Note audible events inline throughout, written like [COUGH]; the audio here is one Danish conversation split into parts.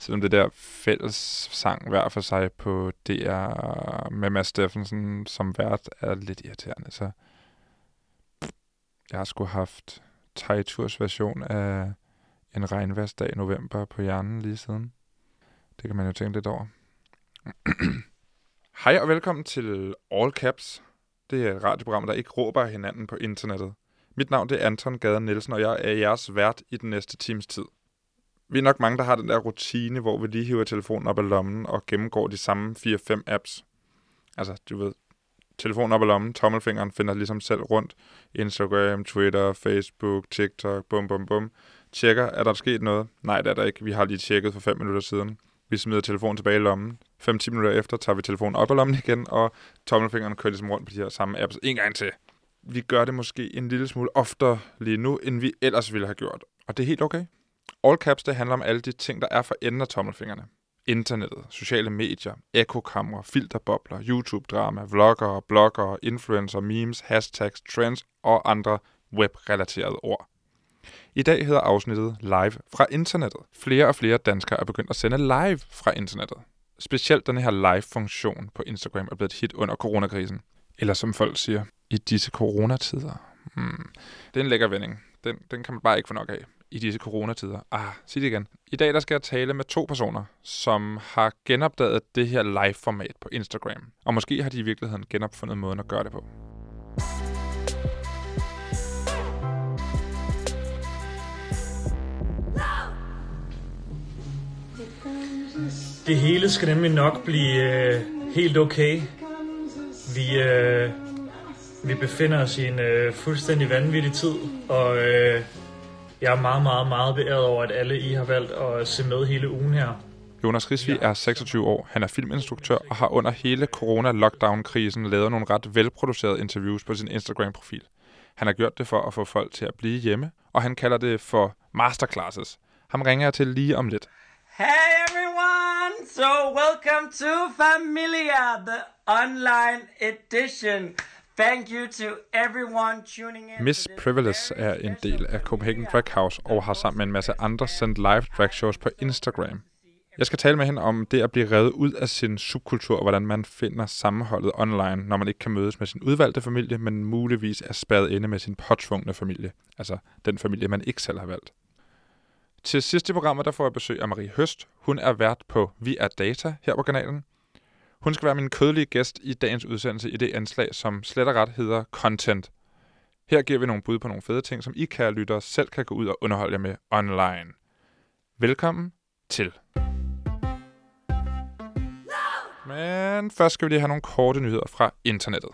Selvom det der fælles sang hver for sig på DR med Mads Steffensen som vært er lidt irriterende, så jeg har sgu haft Tejturs version af en regnværsdag i november på hjernen lige siden. Det kan man jo tænke lidt over. [CLEARS THROAT] Hej og velkommen til All Caps. Det er et radioprogram, der ikke råber hinanden på internettet. Mit navn det er Anton Gader Nielsen, og jeg er jeres vært i den næste times tid. Vi er nok mange, der har den der rutine, hvor vi lige hiver telefonen op af lommen og gennemgår de samme 4-5 apps. Altså, du ved, telefonen op af lommen, tommelfingeren finder ligesom selv rundt. Instagram, Twitter, Facebook, TikTok, bum bum bum. Tjekker, er der sket noget? Nej, det er der ikke. Vi har lige tjekket for 5 minutter siden. Vi smider telefonen tilbage i lommen. 5-10 minutter efter tager vi telefonen op af lommen igen, og tommelfingeren kører ligesom rundt på de her samme apps en gang til. Vi gør det måske en lille smule oftere lige nu, end vi ellers ville have gjort. Og det er helt okay. All caps, det handler om alle de ting, der er for enden af tommelfingrene. Internettet, sociale medier, ekokamre, filterbobler, YouTube-drama, vlogger, blogger, influencer, memes, hashtags, trends og andre webrelaterede ord. I dag hedder afsnittet Live fra internettet. Flere og flere danskere er begyndt at sende live fra internettet. Specielt den her live-funktion på Instagram er blevet et hit under coronakrisen. Eller som folk siger, i disse coronatider. Hmm. Det er en lækker vending. Den, den kan man bare ikke få nok af i disse coronatider. Ah, sig det igen. I dag der skal jeg tale med to personer, som har genopdaget det her live-format på Instagram. Og måske har de i virkeligheden genopfundet måden at gøre det på. Det hele skal nemlig nok blive øh, helt okay. Vi, øh, vi befinder os i en øh, fuldstændig vanvittig tid, og øh, jeg er meget, meget, meget beæret over, at alle I har valgt at se med hele ugen her. Jonas Risvi er 26 år. Han er filminstruktør og har under hele corona-lockdown-krisen lavet nogle ret velproducerede interviews på sin Instagram-profil. Han har gjort det for at få folk til at blive hjemme, og han kalder det for masterclasses. Ham ringer jeg til lige om lidt. Hey everyone! So welcome to Familia, the online edition. Thank you to everyone tuning in. Miss Privilege er en del af Copenhagen Drag House og har sammen med en masse andre sendt live drag shows på Instagram. Jeg skal tale med hende om det at blive revet ud af sin subkultur, og hvordan man finder sammenholdet online, når man ikke kan mødes med sin udvalgte familie, men muligvis er spærret inde med sin påtvungne familie. Altså den familie, man ikke selv har valgt. Til sidst i programmet, der får jeg besøg af Marie Høst. Hun er vært på Vi er Data her på kanalen. Hun skal være min kødelige gæst i dagens udsendelse i det anslag, som slet og ret hedder Content. Her giver vi nogle bud på nogle fede ting, som I kære lyttere selv kan gå ud og underholde jer med online. Velkommen til. Men først skal vi lige have nogle korte nyheder fra internettet.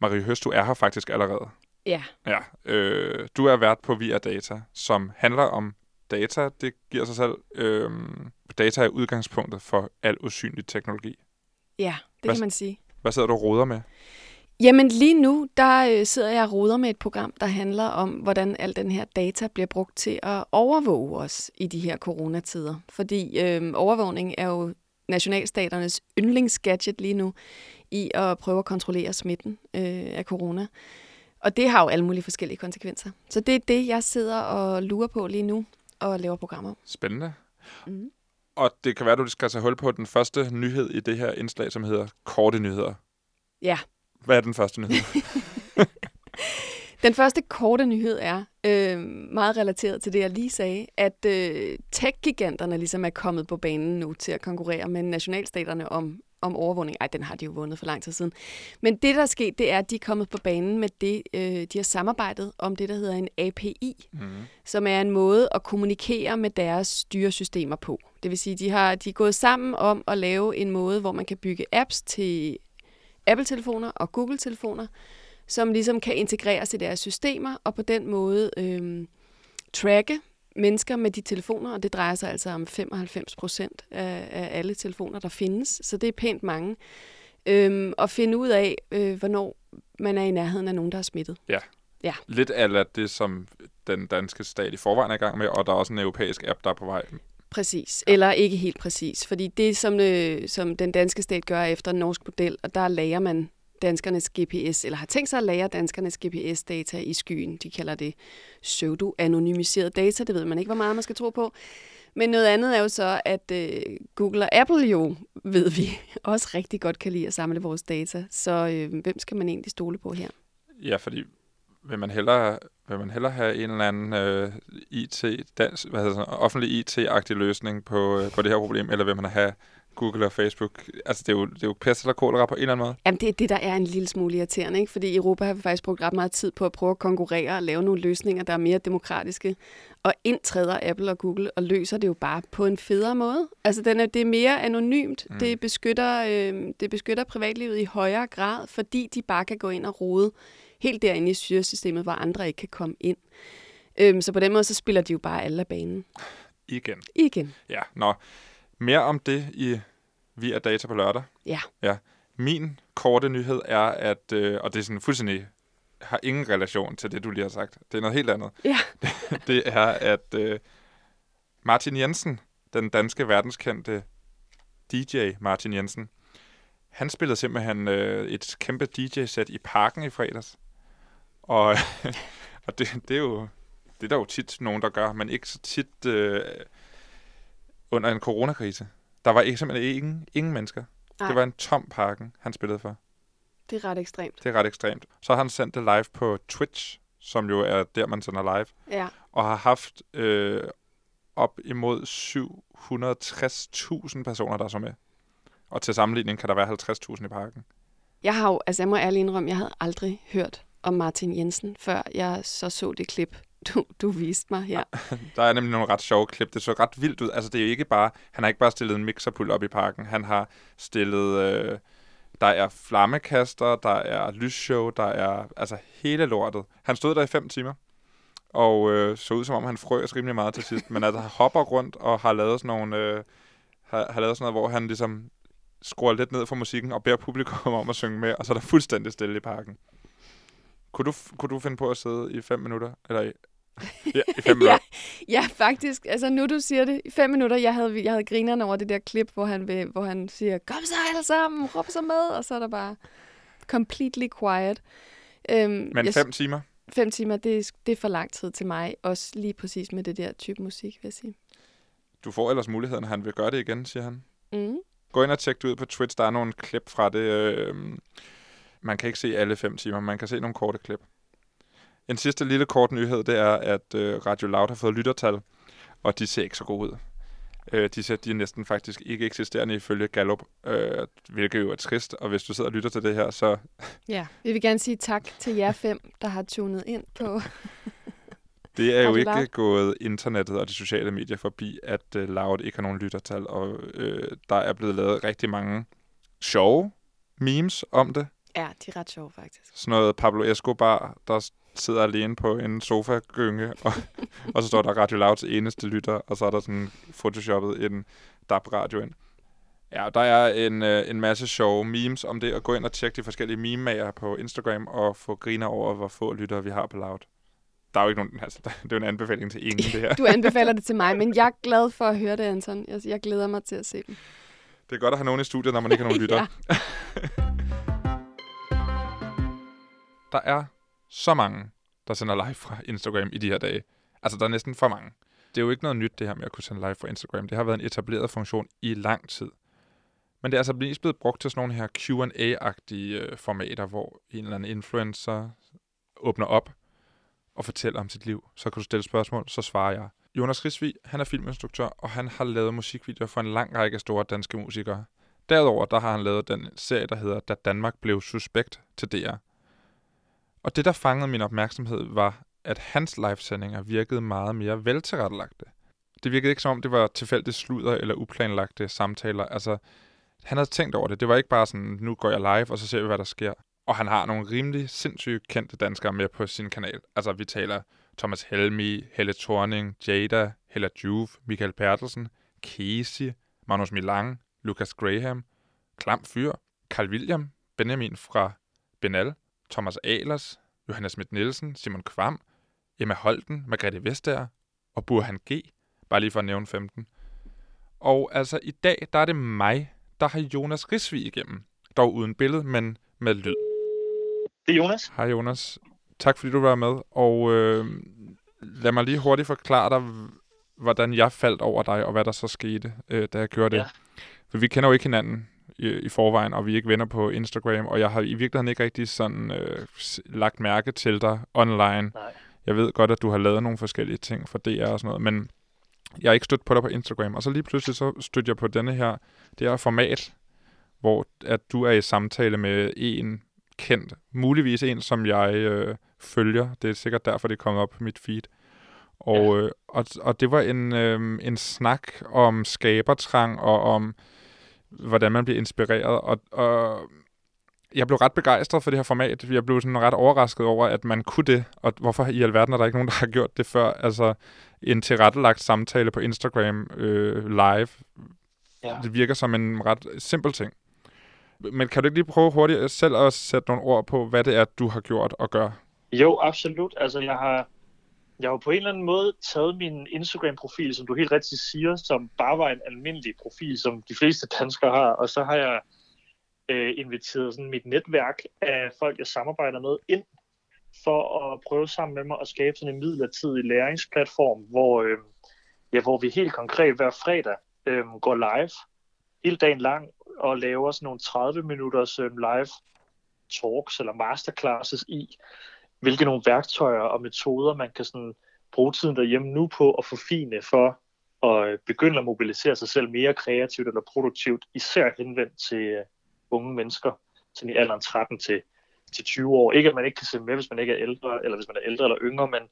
Marie Høst, du er her faktisk allerede. Ja. Ja, øh, du er vært på Via Data, som handler om data. Det giver sig selv. Øh, data er udgangspunktet for al usynlig teknologi. Ja, det Hvad- kan man sige. Hvad sidder du og roder med? Jamen lige nu, der øh, sidder jeg og roder med et program, der handler om, hvordan al den her data bliver brugt til at overvåge os i de her coronatider. Fordi øh, overvågning er jo nationalstaternes yndlingsgadget lige nu i at prøve at kontrollere smitten øh, af corona. Og det har jo alle mulige forskellige konsekvenser. Så det er det, jeg sidder og lurer på lige nu og laver programmer om. Spændende. Mhm. Og det kan være, at du skal tage hul på den første nyhed i det her indslag, som hedder Korte Nyheder. Ja, Hvad er den første nyhed? [LAUGHS] [LAUGHS] Den første korte nyhed er øh, meget relateret til det, jeg lige sagde, at øh, tech-giganterne ligesom er kommet på banen nu til at konkurrere med nationalstaterne om, om overvågning. Ej, den har de jo vundet for lang tid siden. Men det, der er sket, det er, at de er kommet på banen med det, øh, de har samarbejdet om det, der hedder en API, mm. som er en måde at kommunikere med deres styresystemer på. Det vil sige, de har de er gået sammen om at lave en måde, hvor man kan bygge apps til Apple-telefoner og Google-telefoner, som ligesom kan integreres i deres systemer, og på den måde øhm, tracke mennesker med de telefoner, og det drejer sig altså om 95 procent af, af alle telefoner, der findes, så det er pænt mange. Øhm, og finde ud af, øh, hvornår man er i nærheden af nogen, der er smittet. Lidt af det, som den danske stat i forvejen er i gang med, og der er også en europæisk app, der er på vej. Præcis, eller ikke helt præcis, fordi det, som, øh, som den danske stat gør efter en norsk model, og der lærer man danskernes GPS, eller har tænkt sig at lære danskernes GPS-data i skyen. De kalder det pseudo-anonymiseret data, det ved man ikke, hvor meget man skal tro på. Men noget andet er jo så, at øh, Google og Apple jo, ved vi, [LAUGHS] også rigtig godt kan lide at samle vores data. Så øh, hvem skal man egentlig stole på her? Ja, fordi vil man hellere, vil man hellere have en eller anden øh, IT, dans, hvad hedder det, offentlig IT-agtig løsning på, øh, på det her problem, eller vil man have Google og Facebook? Altså, det er jo, det er jo pest eller kolera på en eller anden måde. Jamen, det er det, der er en lille smule irriterende, ikke? Fordi i Europa har vi faktisk brugt ret meget tid på at prøve at konkurrere og lave nogle løsninger, der er mere demokratiske. Og indtræder Apple og Google og løser det jo bare på en federe måde. Altså, den er, det er mere anonymt. Mm. Det, beskytter, øh, det beskytter privatlivet i højere grad, fordi de bare kan gå ind og rode helt derinde i styresystemet, hvor andre ikke kan komme ind. Øhm, så på den måde, så spiller de jo bare alle af banen. Igen. Igen. Ja, nå. Mere om det i via data på lørdag. Ja. Ja. Min korte nyhed er, at, øh, og det er sådan fuldstændig, har ingen relation til det, du lige har sagt. Det er noget helt andet. Ja. [LAUGHS] det er, at øh, Martin Jensen, den danske verdenskendte DJ Martin Jensen, han spillede simpelthen øh, et kæmpe DJ-sæt i parken i fredags. Og, [LAUGHS] og det, det er jo det er der jo tit nogen, der gør, men ikke så tit øh, under en coronakrise. Der var ikke, simpelthen ingen, ingen mennesker. Nej. Det var en tom parken, han spillede for. Det er ret ekstremt. Det er ret ekstremt. Så har han sendt det live på Twitch, som jo er der, man sender live, Ja. og har haft øh, op imod 760.000 personer, der er så med. Og til sammenligning kan der være 50.000 i parken. Jeg har jo, altså jeg må ærligt indrømme, jeg havde aldrig hørt om Martin Jensen, før jeg så så det klip, [LAUGHS] du, du viste mig her. [LAUGHS] Der er nemlig nogle ret sjove klip. Det så ret vildt ud. Altså, det er jo ikke bare... Han har ikke bare stillet en mixerpult op i parken. Han har stillet... Øh, der er flammekaster, der er lysshow, der er... Altså, hele lortet. Han stod der i fem timer. Og øh, så ud som om, han frøs rimelig meget til sidst. Men altså, han hopper rundt og har lavet sådan nogle... Øh, har, har lavet sådan noget, hvor han ligesom skruer lidt ned for musikken og beder publikum om at synge med, og så er der fuldstændig stille i parken. Kunne du, kunne du finde på at sidde i fem minutter? Eller i, ja, i [LAUGHS] fem minutter? Ja, faktisk. Altså nu du siger det, i fem minutter, jeg havde, jeg havde grinerne over det der klip, hvor han, vil, hvor han siger, kom så alle sammen, råb så med, og så er der bare completely quiet. Øhm, Men jeg- fem timer? fem timer, det er, det er for lang tid til mig, også lige præcis med det der type musik, vil jeg sige. Du får ellers muligheden, han vil gøre det igen, siger han. Mm. Gå ind og tjek det ud på Twitch. Der er nogle klip fra det. Øh, man kan ikke se alle fem timer, man kan se nogle korte klip. En sidste lille kort nyhed, det er, at øh, Radio Loud har fået lyttertal, og de ser ikke så gode ud. Øh, de ser, de er næsten faktisk ikke eksisterende ifølge Gallup, øh, hvilket jo er trist. Og hvis du sidder og lytter til det her, så [LAUGHS] Ja, vi vil gerne sige tak til jer fem, der har tunet ind på. [LAUGHS] Det er jo ikke Loud. gået internettet og de sociale medier forbi, at uh, Loud ikke har nogen lyttertal, og øh, der er blevet lavet rigtig mange sjove memes om det. Ja, de er ret sjove, faktisk. Sådan noget Pablo Escobar, der sidder alene på en sofa-gynge, og, og så står der Radio Louds eneste lytter, og så er der sådan photoshoppet en DAB-radio ind. Ja, der er en, øh, en masse sjove memes om det, og gå ind og tjek de forskellige meme på Instagram, og få griner over, hvor få lyttere vi har på Loud. Der er jo ikke nogen, altså, det er jo en anbefaling til ingen, det her. [LAUGHS] Du anbefaler det til mig, men jeg er glad for at høre det, Anton. Jeg, jeg glæder mig til at se dem. Det er godt at have nogen i studiet, når man ikke har nogen [LAUGHS] lytter. [LAUGHS] Der er så mange, der sender live fra Instagram i de her dage. Altså, der er næsten for mange. Det er jo ikke noget nyt, det her med at kunne sende live fra Instagram. Det har været en etableret funktion i lang tid. Men det er altså mest blevet brugt til sådan nogle her Q&A-agtige øh, formater, hvor en eller anden influencer åbner op og fortæller om sit liv. Så kan du stille spørgsmål, så svarer jeg. Jonas Risvig, han er filminstruktør, og han har lavet musikvideoer for en lang række store danske musikere. Derudover der har han lavet den serie, der hedder Da Danmark blev suspekt til DR. Og det, der fangede min opmærksomhed, var, at hans livesendinger virkede meget mere veltilrettelagte. Det virkede ikke som om, det var tilfældigt sludder eller uplanlagte samtaler. Altså, han havde tænkt over det. Det var ikke bare sådan, nu går jeg live, og så ser vi, hvad der sker. Og han har nogle rimelig sindssygt kendte danskere med på sin kanal. Altså, vi taler Thomas Helmi, Helle Thorning, Jada, Hella Juve, Michael Bertelsen, Casey, Magnus Milang, Lucas Graham, Klam Fyr, Carl William, Benjamin fra Benal, Thomas Ahlers, Johannes Schmidt Nielsen, Simon Kvam, Emma Holten, Margrethe Vestager og Burhan G. Bare lige for at nævne 15. Og altså i dag, der er det mig, der har Jonas Risvig igennem. Dog uden billede, men med lyd. Det er Jonas. Hej Jonas. Tak fordi du var med. Og øh, lad mig lige hurtigt forklare dig, hvordan jeg faldt over dig, og hvad der så skete, øh, da jeg gjorde det. Ja. For vi kender jo ikke hinanden i, i forvejen, og vi er ikke venner på Instagram, og jeg har i virkeligheden ikke rigtig sådan øh, lagt mærke til dig online. Nej. Jeg ved godt, at du har lavet nogle forskellige ting for DR og sådan noget, men jeg har ikke stødt på dig på Instagram. Og så lige pludselig så stødte jeg på denne her, det her format, hvor at du er i samtale med en kendt, muligvis en, som jeg øh, følger. Det er sikkert derfor, det er kommet op på mit feed. Og, øh, og, og det var en, øh, en snak om skabertrang og om, hvordan man bliver inspireret. Og, og jeg blev ret begejstret for det her format. Jeg blev sådan ret overrasket over, at man kunne det, og hvorfor i alverden er der ikke nogen, der har gjort det før. Altså en tilrettelagt samtale på Instagram øh, live. Ja. Det virker som en ret simpel ting. Men kan du ikke lige prøve hurtigt selv at sætte nogle ord på, hvad det er, du har gjort og gør? Jo, absolut. Altså, jeg har, jeg har på en eller anden måde taget min Instagram-profil, som du helt rigtigt siger, som bare var en almindelig profil, som de fleste danskere har, og så har jeg øh, inviteret sådan mit netværk af folk, jeg samarbejder med, ind for at prøve sammen med mig at skabe sådan en midlertidig læringsplatform, hvor, øh, ja, hvor vi helt konkret hver fredag øh, går live. Hele dagen lang og laver sådan nogle 30 minutters øh, live talks eller masterclasses i, hvilke nogle værktøjer og metoder, man kan sådan bruge tiden derhjemme nu på at forfine for at øh, begynde at mobilisere sig selv mere kreativt eller produktivt, især henvendt til øh, unge mennesker, sådan i alderen 13 til, til 20 år. Ikke at man ikke kan se med, hvis man ikke er ældre, eller hvis man er ældre eller yngre, men,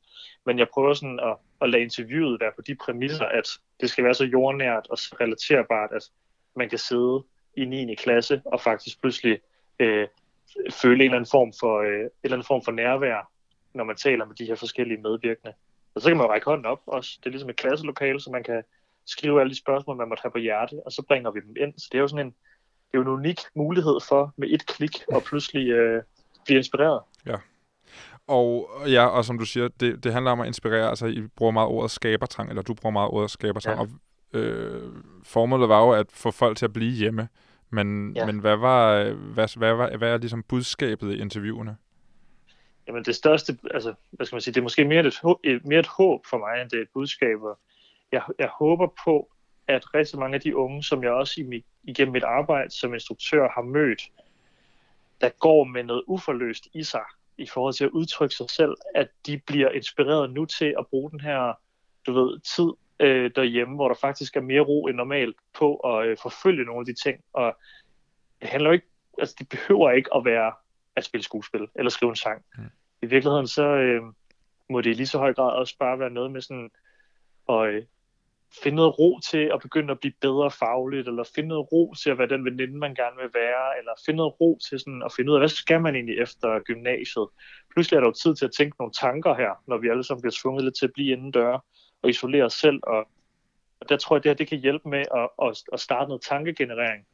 men jeg prøver sådan at, at lade interviewet være på de præmisser, at det skal være så jordnært og så relaterbart, at man kan sidde i 9. klasse og faktisk pludselig øh, føle en eller anden form for, øh, en eller anden form for nærvær, når man taler med de her forskellige medvirkende. Og så kan man jo række hånden op også. Det er ligesom et klasselokale, så man kan skrive alle de spørgsmål, man måtte have på hjerte, og så bringer vi dem ind. Så det er jo sådan en, det er jo en unik mulighed for med et klik at pludselig øh, blive inspireret. Og ja, og som du siger, det, det handler om at inspirere. Altså, I bruger meget ordet skabertrang, eller du bruger meget ordet skabertrang. Ja. Og øh, formålet var jo at få folk til at blive hjemme. Men, ja. Men hvad var, hvad, hvad, var, hvad er ligesom budskabet i interviewene? Jamen det største, altså hvad skal man sige, det er måske mere et, mere et håb for mig, end det er et budskab. Jeg, jeg håber på, at rigtig mange af de unge, som jeg også i mit, igennem mit arbejde som instruktør har mødt, der går med noget uforløst i sig, i forhold til at udtrykke sig selv, at de bliver inspireret nu til at bruge den her, du ved, tid øh, derhjemme, hvor der faktisk er mere ro end normalt på at øh, forfølge nogle af de ting. Og det handler jo ikke, altså det behøver ikke at være at spille skuespil eller skrive en sang. Mm. I virkeligheden så øh, må det i lige så høj grad også bare være noget med sådan at øh, finde noget ro til at begynde at blive bedre fagligt, eller finde noget ro til at være den veninde, man gerne vil være, eller finde noget ro til sådan at finde ud af, hvad skal man egentlig efter gymnasiet. Pludselig er der jo tid til at tænke nogle tanker her, når vi alle sammen bliver tvunget lidt til at blive indendøre og isolere os selv, og, og der tror jeg, det her det kan hjælpe med at, at, at starte noget tankegenerering.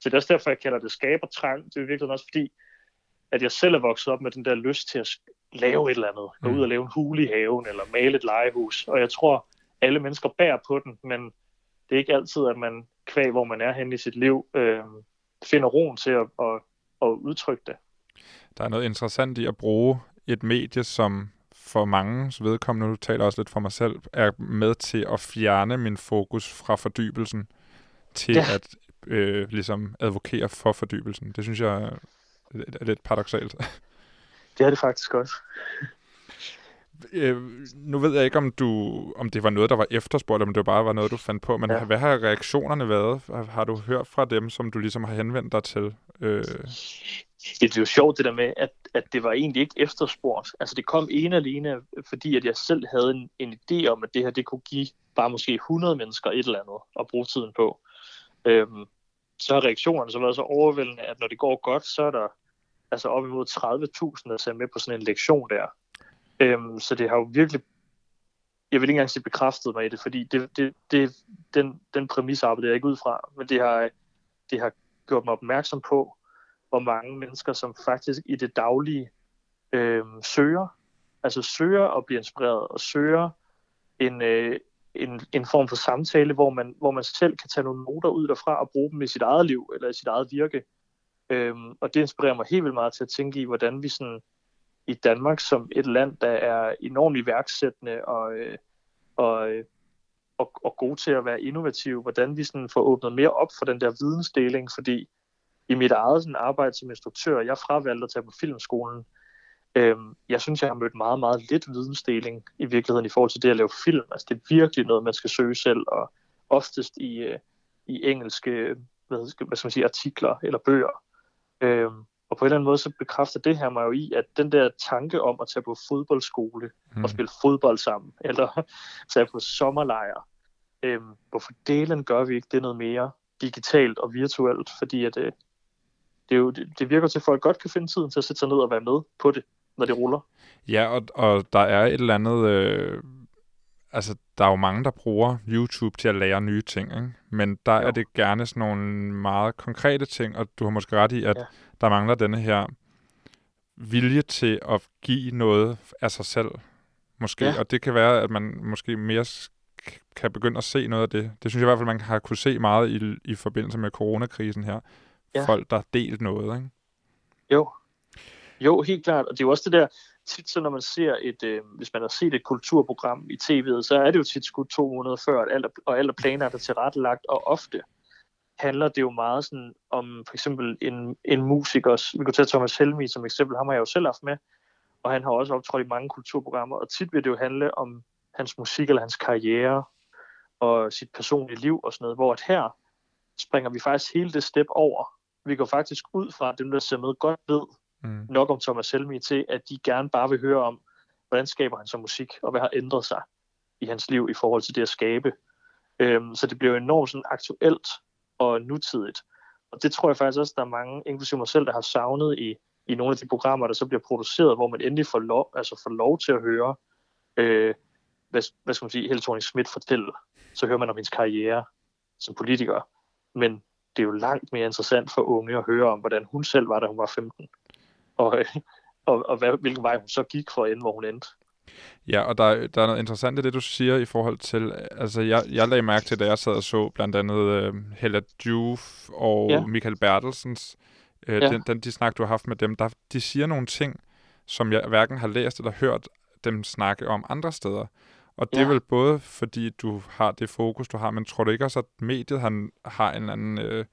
Så det er også derfor, jeg kalder det skabertrang. Det er virkelig også fordi, at jeg selv er vokset op med den der lyst til at lave et eller andet. Gå Mm. ud og lave en hule i haven, eller male et legehus. Og jeg tror, alle mennesker bærer på den, men det er ikke altid, at man kvæg, hvor man er henne i sit liv, øh, finder roen til at, at, at udtrykke det. Der er noget interessant i at bruge et medie, som for mange vedkommende, nu taler også lidt for mig selv, er med til at fjerne min fokus fra fordybelsen til ja. At øh, ligesom advokere for fordybelsen. Det synes jeg er lidt paradoxalt. Det er det faktisk også. Øh, nu ved jeg ikke, om du om det var noget, der var efterspurgt, eller om det bare var noget, du fandt på, men ja. Ja. hvad har reaktionerne været? Har, har du hørt fra dem, som du ligesom har henvendt dig til? Øh, Det er jo sjovt det der med, at, at det var egentlig ikke efterspurgt. Altså det kom ene alene, fordi at jeg selv havde en, en idé om, at det her det kunne give bare måske 100 mennesker et eller andet at bruge tiden på. Øhm, så har reaktionerne så været så overvældende, at når det går godt, så er der altså op imod 30.000, der ser med på sådan en lektion der. Øhm, så det har jo virkelig, jeg vil ikke engang sige bekræftet mig i det, fordi det, det, det, den, den præmis arbejder jeg ikke ud fra, men det har, det har gjort mig opmærksom på, hvor mange mennesker, som faktisk i det daglige øhm, søger, altså søger at blive inspireret, og søger en, øh, en, en form for samtale, hvor man, hvor man selv kan tage nogle noter ud derfra og bruge dem i sit eget liv, eller i sit eget virke. Øhm, og det inspirerer mig helt vildt meget til at tænke i, hvordan vi sådan i Danmark som et land, der er enormt iværksættende og, øh, og, øh, og, og gode til at være innovative, hvordan vi sådan får åbnet mere op for den der vidensdeling, fordi i mit eget sådan, arbejde som instruktør, jeg fravalgte at tage på filmskolen, øhm, jeg synes, jeg har mødt meget, meget lidt vidensdeling i virkeligheden i forhold til det at lave film. Altså det er virkelig noget, man skal søge selv, og oftest i, øh, i engelske hvad, skal, hvad skal man sige, artikler eller bøger. Øhm, og på en eller anden måde, så bekræfter det her mig jo i, at den der tanke om at tage på fodboldskole mm. og spille fodbold sammen, [LAUGHS] eller tage på sommerlejr, øhm, hvorfor delen gør vi ikke det noget mere digitalt og virtuelt? Fordi at, øh, det, er jo, det, det virker til, at folk godt kan finde tiden til at sætte sig ned og være med på det, når det ruller. Ja, og, og der er et eller andet... Øh, altså, der er jo mange, der bruger YouTube til at lære nye ting, ikke? men der jo. er det gerne sådan nogle meget konkrete ting, og du har måske ret i, at ja. der mangler denne her vilje til at give noget af sig selv, måske. Ja. Og det kan være, at man måske mere kan begynde at se noget af det. Det synes jeg i hvert fald, man har kunne se meget i, i forbindelse med coronakrisen her. Ja. Folk, der har delt noget, ikke? Jo. Jo, helt klart. Og det er jo også det der, tit så når man ser et, øh, hvis man har set et kulturprogram i tv'et, så er det jo tit skudt to måneder før, at alle, og alle planer er der tilrettelagt, og ofte handler det jo meget sådan om for eksempel en, en musiker, vi kunne tage Thomas Helmi som eksempel, ham har jeg jo selv haft med, og han har også optrådt i mange kulturprogrammer, og tit vil det jo handle om hans musik eller hans karriere og sit personlige liv og sådan noget, hvor at her springer vi faktisk hele det step over. Vi går faktisk ud fra, at dem, der ser med, godt ved mm. nok om Thomas Helmi til, at de gerne bare vil høre om, hvordan skaber han så musik, og hvad har ændret sig i hans liv i forhold til det at skabe. Øhm, så det bliver enormt sådan aktuelt og nutidigt. Og det tror jeg faktisk også, der er mange, inklusive mig selv, der har savnet i, i nogle af de programmer, der så bliver produceret, hvor man endelig får lov, altså får lov til at høre, øh, hvad, hvad skal man sige, Helle Thorning Schmidt fortælle. Så hører man om hendes karriere som politiker. Men det er jo langt mere interessant for unge at høre om, hvordan hun selv var, da hun var 15. Og, [LAUGHS] og, og hvad, hvilken vej hun så gik for at ende, hvor hun endte. Ja, og der, der er noget interessant i det, du siger i forhold til, altså jeg, jeg lagde mærke til, da jeg sad og så blandt andet uh, Hella Juf og ja. Michael Bertelsens, uh, ja. den, den, de snak, du har haft med dem, der, de siger nogle ting, som jeg hverken har læst eller hørt dem snakke om andre steder. Og det ja. er vel både fordi, du har det fokus, du har, men tror du ikke også, at mediet han, har en eller anden... Øh,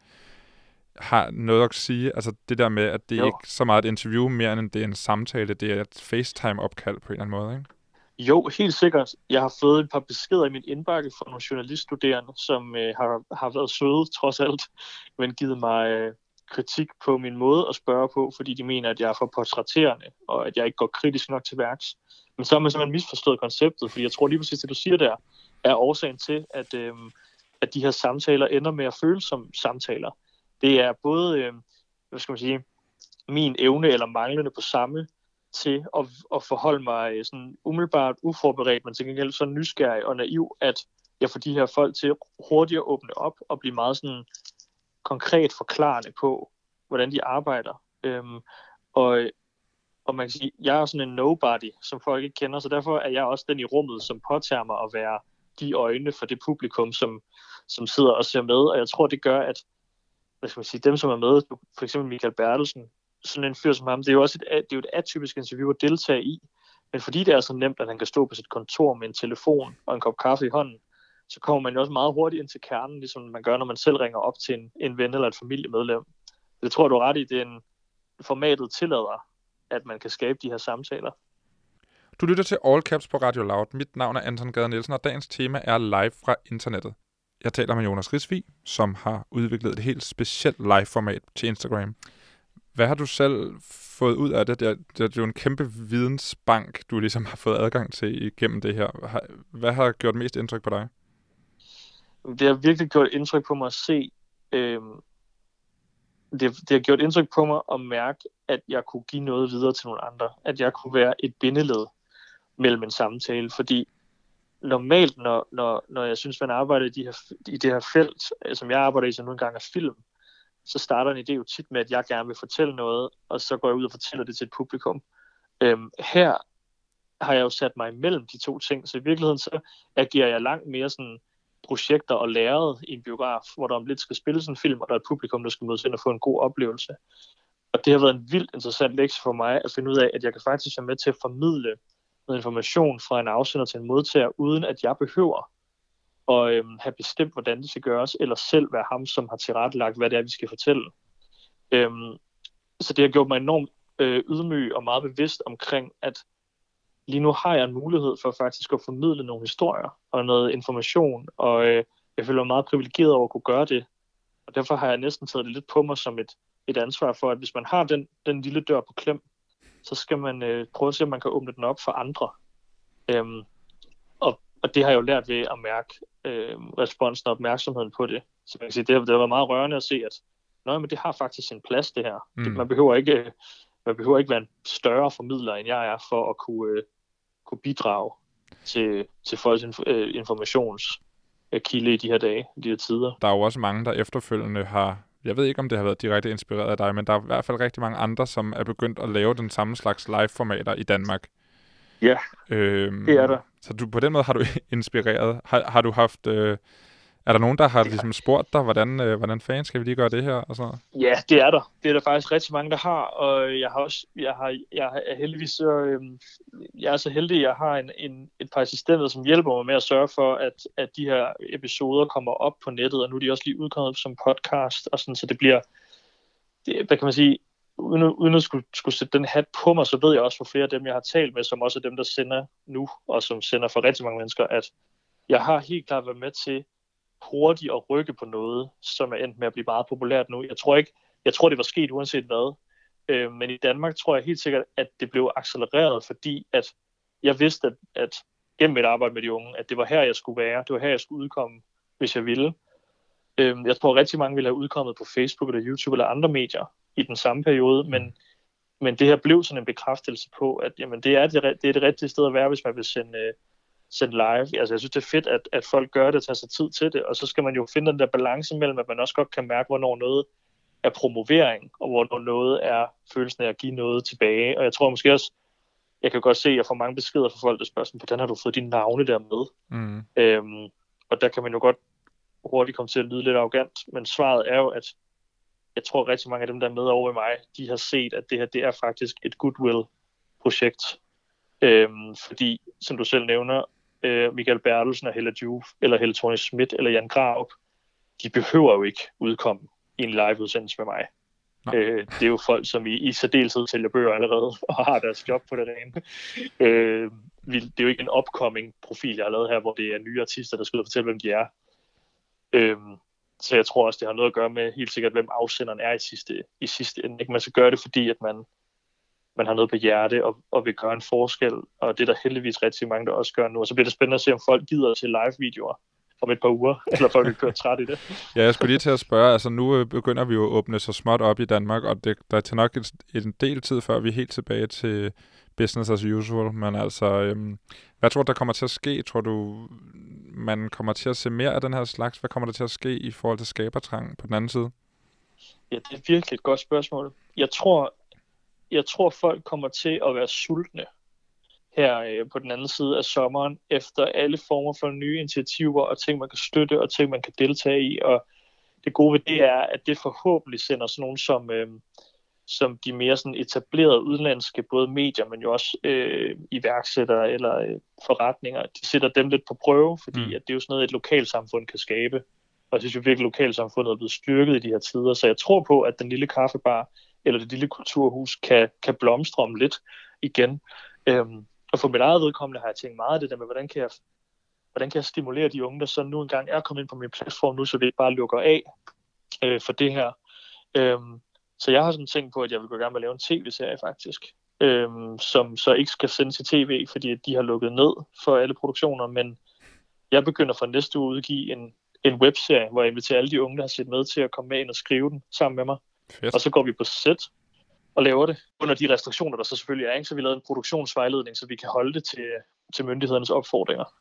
har noget at sige. Altså det der med, at det jo. ikke så meget et interview mere, end det er en samtale. Det er et FaceTime-opkald på en eller anden måde, ikke? Jo, helt sikkert. Jeg har fået et par beskeder i min indbakke fra nogle journaliststuderende, som øh, har, har været søde trods alt, [LAUGHS] men givet mig øh, kritik på min måde at spørge på, fordi de mener, at jeg er for portrætterende, og at jeg ikke går kritisk nok til værks. Men så har man simpelthen misforstået konceptet, fordi jeg tror lige præcis, det du siger der, er årsagen til, at, øh, at de her samtaler ender med at føles som samtaler. Det er både, øh, hvad skal man sige, min evne eller manglende på samme til at, at forholde mig øh, sådan umiddelbart uforberedt, men til gengæld så nysgerrig og naiv, at jeg får de her folk til hurtigt at åbne op og blive meget sådan konkret forklarende på, hvordan de arbejder. Øhm, og, og man kan sige, jeg er sådan en nobody, som folk ikke kender, så derfor er jeg også den i rummet, som påtager mig at være de øjne for det publikum, som, som sidder og ser med. Og jeg tror, det gør, at hvad skal man sige, dem, som er med, for eksempel Michael Bertelsen, sådan en fyr som ham, det er jo også et, det er jo et atypisk interview at deltage i, men fordi det er så nemt, at han kan stå på sit kontor med en telefon og en kop kaffe i hånden, så kommer man jo også meget hurtigt ind til kernen, ligesom man gør, når man selv ringer op til en, en ven eller et familiemedlem. Det tror du er ret i, det er en, formatet tillader, at man kan skabe de her samtaler. Du lytter til All Caps på Radio Loud. Mit navn er Anton Gade Nielsen, og dagens tema er live fra internettet. Jeg taler med Jonas Risvig, som har udviklet et helt specielt live-format til Instagram. Hvad har du selv fået ud af det? Det er, det er jo en kæmpe vidensbank, du ligesom har fået adgang til igennem det her. Hvad har gjort mest indtryk på dig? Det har virkelig gjort indtryk på mig at se, øh, det, det har gjort indtryk på mig at mærke, at jeg kunne give noget videre til nogle andre. At jeg kunne være et bindeled mellem en samtale, fordi normalt, når, når, når jeg synes, man arbejder i, de her, i det her felt, øh, som jeg arbejder i, som nogle gange er film, så starter en idé jo tit med, at jeg gerne vil fortælle noget, og så går jeg ud og fortæller det til et publikum. Øhm, her har jeg jo sat mig imellem de to ting, så i virkeligheden så agerer jeg langt mere sådan projekter og læret i en biograf, hvor der om lidt skal spilles en film, og der er et publikum, der skal mødes ind og få en god oplevelse. Og det har været en vildt interessant lektie for mig at finde ud af, at jeg kan faktisk være med til at formidle noget information fra en afsender til en modtager, uden at jeg behøver at øhm, have bestemt, hvordan det skal gøres, eller selv være ham, som har tilrettelagt, hvad det er, vi skal fortælle. Øhm, så det har gjort mig enormt øh, ydmyg og meget bevidst omkring, at lige nu har jeg en mulighed for faktisk at formidle nogle historier og noget information, og øh, jeg føler mig meget privilegeret over at kunne gøre det. Og derfor har jeg næsten taget det lidt på mig som et, et ansvar for, at hvis man har den, den lille dør på klem, så skal man øh, prøve at se, om man kan åbne den op for andre. Øhm, og, og det har jeg jo lært ved at mærke øh, responsen og opmærksomheden på det. Så man kan sige, det har, det har været meget rørende at se, at Nå, men det har faktisk sin plads, det her. Mm. Det, man, behøver ikke, øh, man behøver ikke være en større formidler, end jeg er, for at kunne, øh, kunne bidrage til, til folks inf- øh, informationskilde i de her dage, i de her tider. Der er jo også mange, der efterfølgende har jeg ved ikke, om det har været direkte inspireret af dig, men der er i hvert fald rigtig mange andre, som er begyndt at lave den samme slags live-formater i Danmark. Ja, øhm, det er der. Så du, på den måde har du [LAUGHS] inspireret. Har, har du haft... Øh, er der nogen, der har ligesom spurgt dig, hvordan, øh, hvordan fanden skal vi lige gøre det her? Og sådan Ja, det er der. Det er der faktisk rigtig mange, der har. Og jeg har også, jeg har, jeg er heldigvis så, øh, jeg er så heldig, at jeg har en, en, et par assistenter, som hjælper mig med at sørge for, at, at de her episoder kommer op på nettet, og nu er de også lige udkommet som podcast, og sådan, så det bliver, det, hvad kan man sige, uden, uden at skulle, skulle sætte den hat på mig, så ved jeg også for flere af dem, jeg har talt med, som også er dem, der sender nu, og som sender for rigtig mange mennesker, at jeg har helt klart været med til hurtigt at rykke på noget, som er endt med at blive meget populært nu. Jeg tror ikke, jeg tror, det var sket uanset hvad. Øh, men i Danmark tror jeg helt sikkert, at det blev accelereret, fordi at jeg vidste, at, at gennem mit arbejde med de unge, at det var her, jeg skulle være. Det var her, jeg skulle udkomme, hvis jeg ville. Øh, jeg tror, at rigtig mange ville have udkommet på Facebook eller YouTube eller andre medier i den samme periode, men, men det her blev sådan en bekræftelse på, at jamen, det, er det, det er det rigtige sted at være, hvis man vil sende, øh, sende live. Altså, jeg synes, det er fedt, at, at folk gør det og tager sig tid til det, og så skal man jo finde den der balance mellem, at man også godt kan mærke, hvornår noget er promovering, og hvornår noget er følelsen af at give noget tilbage. Og jeg tror måske også, jeg kan godt se, at jeg får mange beskeder fra folk, der spørger sådan, hvordan har du fået dine navne der med? Mm. Øhm, og der kan man jo godt hurtigt komme til at lyde lidt arrogant, men svaret er jo, at jeg tror at rigtig mange af dem, der er med over mig, de har set, at det her det er faktisk et goodwill-projekt. Øhm, fordi, som du selv nævner, øh, Michael Bertelsen og Hella Juve, eller Helle Thorne Schmidt, eller Jan Graup, de behøver jo ikke udkomme i en live-udsendelse med mig. Øh, det er jo folk, som i, i særdeleshed sælger bøger allerede, [LAUGHS] og har deres job på det rene. Øh, det er jo ikke en upcoming profil, jeg har lavet her, hvor det er nye artister, der skal ud og fortælle, hvem de er. Øh, så jeg tror også, det har noget at gøre med helt sikkert, hvem afsenderen er i sidste, i sidste ende. Ikke? Man skal gøre det, fordi at man, man har noget på hjerte og, og vil gøre en forskel, og det er der heldigvis rigtig mange, der også gør nu. Og så bliver det spændende at se, om folk gider til live-videoer om et par uger, [LAUGHS] eller folk vil køre træt i det. ja, jeg skulle lige til at spørge, altså nu øh, begynder vi jo at åbne så småt op i Danmark, og det, der er til nok en, en del tid, før vi er helt tilbage til business as usual, men altså, øhm, hvad tror du, der kommer til at ske? Tror du, man kommer til at se mere af den her slags? Hvad kommer der til at ske i forhold til skabertrang på den anden side? Ja, det er virkelig et godt spørgsmål. Jeg tror, jeg tror folk kommer til at være sultne her øh, på den anden side af sommeren, efter alle former for nye initiativer og ting, man kan støtte og ting, man kan deltage i. Og det gode ved det er, at det forhåbentlig sender sådan nogen som, øh, som de mere sådan etablerede udenlandske, både medier, men jo også øh, iværksættere eller øh, forretninger, de sætter dem lidt på prøve, fordi mm. at det er jo sådan noget, et lokalsamfund kan skabe. Og jeg synes jo virkelig, at lokalsamfundet er blevet styrket i de her tider. Så jeg tror på, at den lille kaffebar eller det lille kulturhus kan, kan blomstre om lidt igen. Øhm, og for mit eget vedkommende har jeg tænkt meget af det der med, hvordan kan jeg, hvordan kan jeg stimulere de unge, der så nu engang er kommet ind på min platform nu, så det ikke bare lukker af øh, for det her. Øhm, så jeg har sådan tænkt på, at jeg vil gå gerne med at lave en tv-serie faktisk, øhm, som så ikke skal sendes til tv, fordi de har lukket ned for alle produktioner, men jeg begynder for næste uge at udgive en, en webserie, hvor jeg inviterer alle de unge, der har set med til at komme med ind og skrive den sammen med mig. Fedt. Og så går vi på sæt og laver det under de restriktioner, der så selvfølgelig er. Ikke? Så vi lavet en produktionsvejledning, så vi kan holde det til, til myndighedernes opfordringer.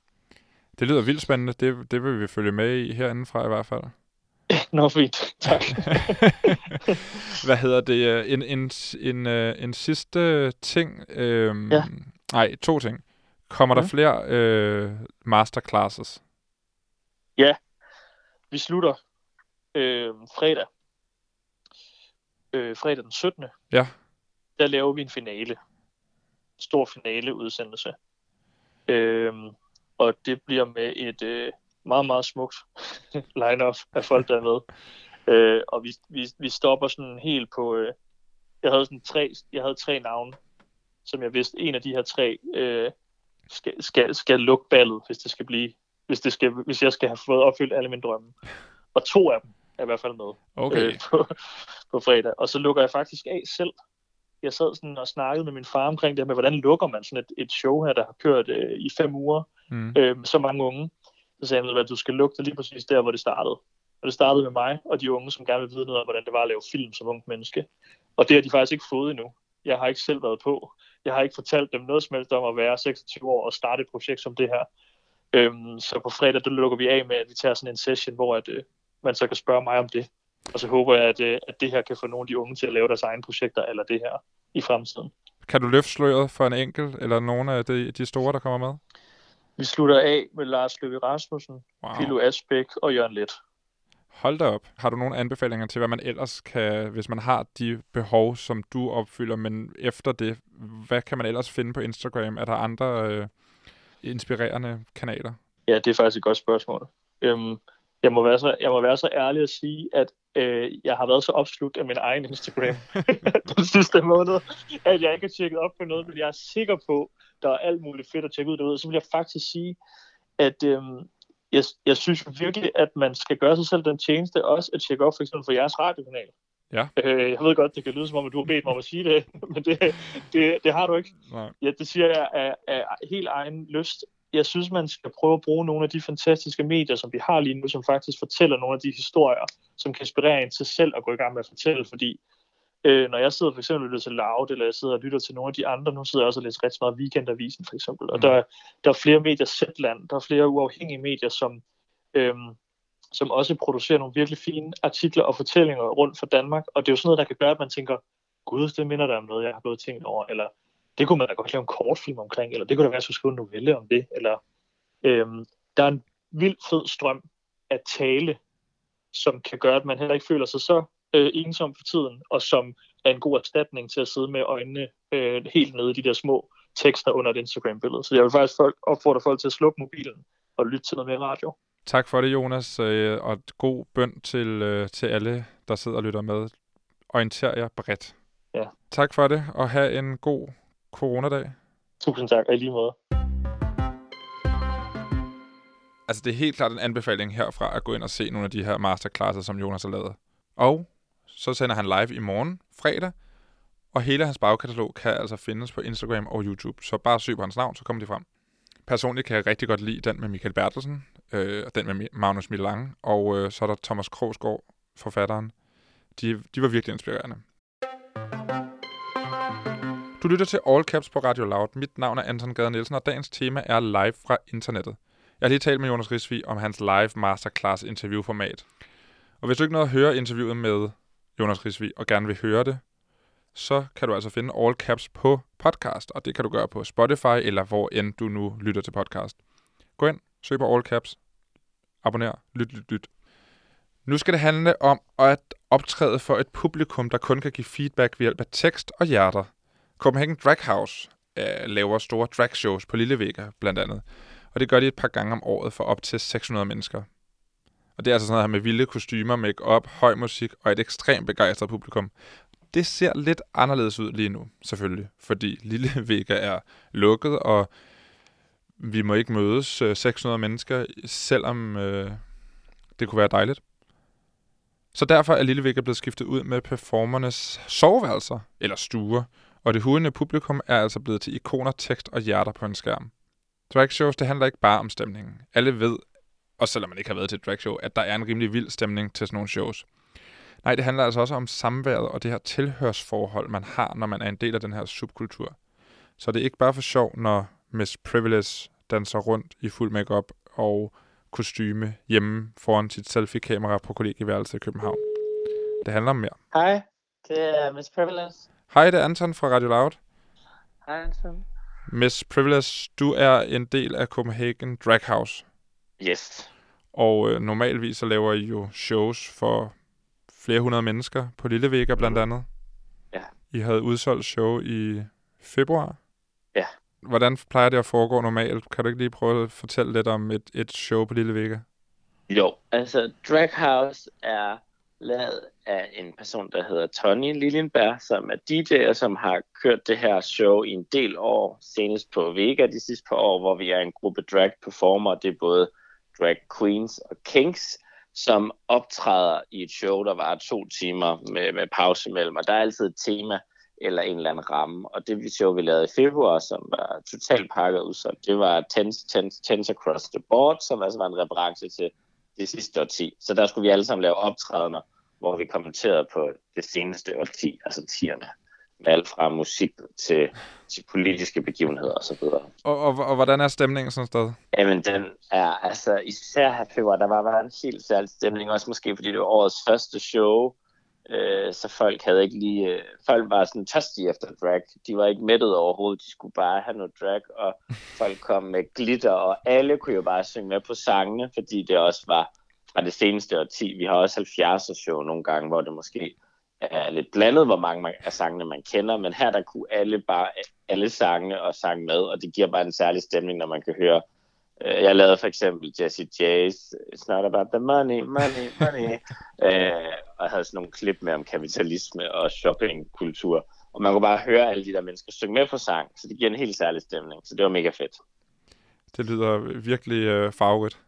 Det lyder vildt spændende. Det, det vil vi følge med i herindefra i hvert fald. [LAUGHS] Nå, fint. Tak. [LAUGHS] Hvad hedder det? En, en, en, øh, en sidste ting. Øhm, ja. Nej, to ting. Kommer ja. der flere øh, masterclasses? Ja. Vi slutter øh, fredag øh, fredag den 17. Ja. Der laver vi en finale. Stor finale udsendelse. Øhm, og det bliver med et, øh, meget, meget smukt [LAUGHS] line-up af folk, der er med. Øh, og vi, vi, vi stopper sådan helt på... Øh, jeg havde sådan tre, jeg havde tre navne, som jeg vidste, en af de her tre øh, skal, skal, skal lukke ballet, hvis det skal blive, hvis, det skal, hvis jeg skal have fået opfyldt alle mine drømme. Og to af dem er i hvert fald med Okay. øh, på, [LAUGHS] på fredag. Og så lukker jeg faktisk af selv. Jeg sad sådan og snakkede med min far omkring det her med, hvordan lukker man sådan et, et show her, der har kørt øh, i fem uger Mm. øh, med så mange unge. Så sagde han, at du skal lukke det lige præcis der, hvor det startede. Og det startede med mig og de unge, som gerne vil vide noget om, hvordan det var at lave film som ung menneske. Og det har de faktisk ikke fået endnu. Jeg har ikke selv været på. Jeg har ikke fortalt dem noget som helst om at være 26 år og starte et projekt som det her. Øhm, så på fredag, der lukker vi af med, at vi tager sådan en session, hvor at, øh, man så kan spørge mig om det. Og så håber jeg, at, øh, at det her kan få nogle af de unge til at lave deres egne projekter, eller det her i fremtiden. Kan du løfte sløret for en enkelt, eller nogle af de, de store, der kommer med? Vi slutter af med Lars Løkke Rasmussen, Wow. Pilo Asbæk og Jørgen Let. Hold da op. Har du nogle anbefalinger til, hvad man ellers kan, hvis man har de behov, som du opfylder, men efter det, hvad kan man ellers finde på Instagram? Er der andre øh, inspirerende kanaler? Ja, det er faktisk et godt spørgsmål. Øhm, jeg, må være så, jeg må være så ærlig at sige, at øh, jeg har været så opslugt af min egen Instagram [LAUGHS] den sidste måned, at jeg ikke har tjekket op på noget, men jeg er sikker på, der er alt muligt fedt at tjekke ud derude. Så vil jeg faktisk sige, at øhm, jeg, jeg synes virkelig, at man skal gøre sig selv den tjeneste også at tjekke op for eksempel for jeres radiokanal. Ja. Øh, jeg ved godt, det kan lyde som om, at du har bedt mig om at sige det, [LAUGHS] men det, det, det har du ikke. Nej. Ja, det siger jeg af, af helt egen lyst. Jeg synes, man skal prøve at bruge nogle af de fantastiske medier, som vi har lige nu, som faktisk fortæller nogle af de historier, som kan inspirere en til selv at gå i gang med at fortælle. Fordi øh, når jeg sidder for eksempel og lytter til Loud, eller jeg sidder og lytter til nogle af de andre, nu sidder jeg også og læser rigtig meget Weekendavisen for eksempel, og Mm. der, der er flere medier, Zetland, der er flere uafhængige medier, som, øhm, som også producerer nogle virkelig fine artikler og fortællinger rundt for Danmark, og det er jo sådan noget, der kan gøre, at man tænker, gud, det minder der om noget, jeg har gået tænkt over, eller det kunne man da godt lave en kortfilm omkring, eller det kunne da være, at skrive en novelle om det, eller øhm, der er en vild fed strøm af tale, som kan gøre, at man heller ikke føler sig så øh, ensom for tiden, og som er en god erstatning til at sidde med øjnene øh, helt nede i de der små tekster under et Instagram-billede. Så jeg vil faktisk folk, opfordre folk til at slukke mobilen og lytte til noget mere radio. Tak for det, Jonas, øh, og god bøn til, øh, til alle, der sidder og lytter med. Orienter jer bredt. Ja. Tak for det, og have en god coronadag. Tusind tak, og lige måde. Altså, det er helt klart en anbefaling herfra at gå ind og se nogle af de her masterclasses, som Jonas har lavet. Og så sender han live i morgen, fredag, og hele hans bagkatalog kan altså findes på Instagram og YouTube. Så bare søg på hans navn, så kommer de frem. Personligt kan jeg rigtig godt lide den med Michael Bertelsen, øh, og den med Magnus Milang, og øh, så er der Thomas Krogsgaard, forfatteren. De, de var virkelig inspirerende. Du lytter til All Caps på Radio Loud. Mit navn er Anton Gade Nielsen, og dagens tema er live fra internettet. Jeg har lige talt med Jonas Risvig om hans live masterclass interviewformat. Og hvis du ikke nåede at høre interviewet med Jonas Risvig, og gerne vil høre det, så kan du altså finde All Caps på podcast, og det kan du gøre på Spotify, eller hvor end du nu lytter til podcast. Gå ind, søg på All Caps, abonner, lyt, lyt, lyt. Nu skal det handle om at optræde for et publikum, der kun kan give feedback ved hjælp af tekst og hjerter. Copenhagen Drag House øh, laver store dragshows på Lillevækker blandt andet. Og det gør de et par gange om året for op til 600 mennesker. Og det er altså sådan noget her med vilde kostymer, make-up, høj musik og et ekstremt begejstret publikum. Det ser lidt anderledes ud lige nu, selvfølgelig, fordi Lille Vega er lukket, og vi må ikke mødes øh, 600 mennesker, selvom øh, det kunne være dejligt. Så derfor er Lille Vega blevet skiftet ud med performernes soveværelser, eller stuer, og det hudende publikum er altså blevet til ikoner, tekst og hjerter på en skærm. Dragshows, det handler ikke bare om stemningen. Alle ved, og selvom man ikke har været til et dragshow, at der er en rimelig vild stemning til sådan nogle shows. Nej, det handler altså også om samværet og det her tilhørsforhold, man har, når man er en del af den her subkultur. Så det er ikke bare for sjov, når Miss Privilege danser rundt i fuld makeup og kostyme hjemme foran sit selfie-kamera på kollegieværelset i København. Det handler om mere. Hej, det er Miss Privilege. Hej, det er Anton fra Radio Loud. Hej, Anton. Miss Privilege, du er en del af Copenhagen Drag House. Yes. Og øh, normalvis så laver I jo shows for flere hundrede mennesker på Lille Vega blandt andet. Ja. I havde udsolgt show i februar. Ja. Hvordan plejer det at foregå normalt? Kan du ikke lige prøve at fortælle lidt om et, et show på Lille Vega? Jo, altså Drag House er lavet af en person, der hedder Tony Lilienberg, som er DJ, og som har kørt det her show i en del år, senest på Vega de sidste par år, hvor vi er en gruppe drag performer. Det er både drag queens og kings, som optræder i et show, der var to timer med, med pause imellem. Og der er altid et tema eller en eller anden ramme. Og det show, vi lavede i februar, som var totalt pakket udsolgt, det var Tense, Tense, Tense Across the Board, som altså var en reference til det sidste årti. Så der skulle vi alle sammen lave optrædener, hvor vi kommenterede på det seneste årti, altså tierne. Med alt fra musik til, til politiske begivenheder osv. Og, og, og hvordan er stemningen sådan et sted? Jamen, den er altså, især her februar, der var bare en helt særlig stemning, også måske fordi det var årets første show, øh, så folk havde ikke lige, øh, folk var sådan tørstige efter drag, de var ikke mættet overhovedet, de skulle bare have noget drag, og [LAUGHS] folk kom med glitter, og alle kunne jo bare synge med på sangene, fordi det også var fra det seneste årti. Vi har også 70'er show nogle gange, hvor det måske er lidt blandet, hvor mange af sangene man kender, men her der kunne alle bare alle sangene og sang med, og det giver bare en særlig stemning, når man kan høre. Øh, jeg lavede for eksempel Jesse J's It's not about the money, money, money, [LAUGHS] øh, og havde sådan nogle klip med om kapitalisme og shoppingkultur, og man kunne bare høre alle de der mennesker synge med på sang, så det giver en helt særlig stemning, så det var mega fedt. Det lyder virkelig øh, farvet.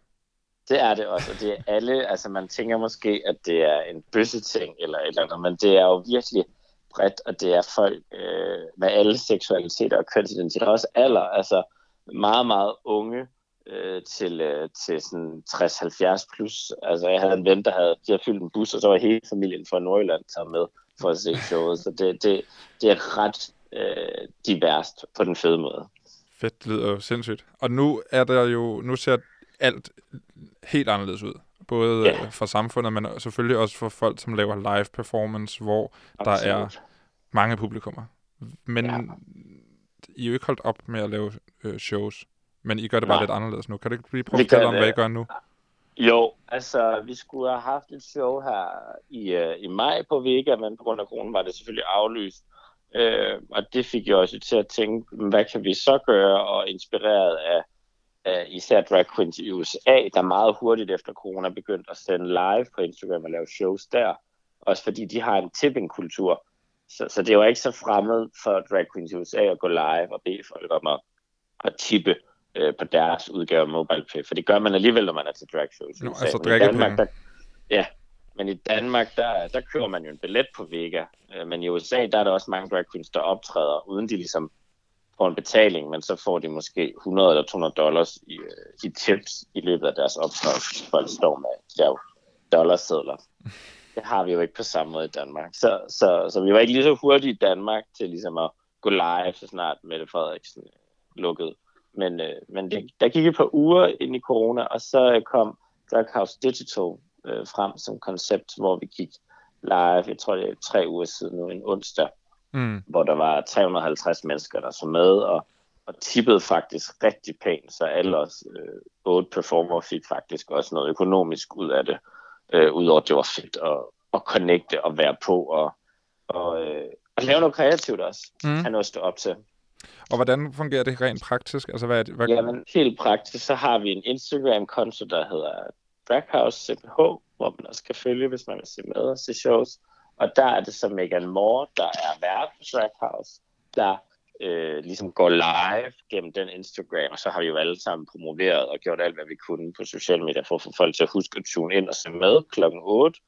Det er det også, og det er alle, altså man tænker måske, at det er en bøsse ting eller et eller andet, men det er jo virkelig bredt, og det er folk øh, med alle seksualiteter og kønsidentiteter, også alder, altså meget, meget unge øh, til, øh, til sådan 60-70 plus. Altså jeg havde en ven, der havde, de havde fyldt en bus, og så var hele familien fra Nordjylland taget med for at se showet, så det, det, det er ret øh, diverst på den fede måde. Fedt, det lyder jo sindssygt. Og nu er der jo, nu ser alt helt anderledes ud. Både yeah. for samfundet, men selvfølgelig også for folk, som laver live performance, hvor der er Absolut. mange publikummer. Men ja. I er jo ikke holdt op med at lave øh, shows, men I gør det bare Nej. lidt anderledes nu. Kan du ikke lige prøve at fortælle om, det. hvad I gør nu? Jo, altså vi skulle have haft et show her i, uh, i maj på Vega, men på grund af kronen var det selvfølgelig aflyst. Uh, og det fik jo også til at tænke, hvad kan vi så gøre, og inspireret af, af især drag queens i USA, der meget hurtigt efter corona begyndte at sende live på Instagram og lave shows der. Også fordi de har en tipping-kultur. Så, så det var ikke så fremmed for drag queens i USA at gå live og bede folk om at, at tippe øh, på deres udgave af MobilePay. For det gør man alligevel, når man er til drag shows. Nå, altså Men i. Danmark, der, ja, men i Danmark, der, der køber man jo en billet på Vega. Øh, Men i USA, der er der også mange drag queens, der optræder, uden de ligesom får en betaling, men så får de måske 100 eller 200 dollars i, øh, i tips i løbet af deres optræden. Folk står med ja, dollarsedler. Det har vi jo ikke på samme måde i Danmark. Så, så, så vi var ikke lige så hurtige i Danmark til ligesom at gå live, så snart Mette Frederiksen lukkede. Men, øh, men det, der gik et par uger ind i corona, og så øh, kom House Digital øh, frem som koncept, hvor vi gik live, jeg tror det er tre uger siden nu, en onsdag, Mm. hvor der var 350 mennesker, der så med, og, og tippede faktisk rigtig pænt, så alle os øh, otte performer fik faktisk også noget økonomisk ud af det, øh, udover at det var fedt at, at connecte og være på, og, og, øh, og lave noget kreativt også, mm. have noget at stå op til. Og hvordan fungerer det rent praktisk? Altså, hvad er det? Hvad... Jamen, helt praktisk, så har vi en Instagram-konto, der hedder Draghouse CPH, hvor man også kan følge, hvis man vil se med og se shows. Og der er det så Megan Moore, der er vært på Draghouse, der øh, ligesom går live gennem den Instagram, og så har vi jo alle sammen promoveret og gjort alt, hvad vi kunne på sociale medier, for at få folk til at huske at tune ind og se med klokken 8.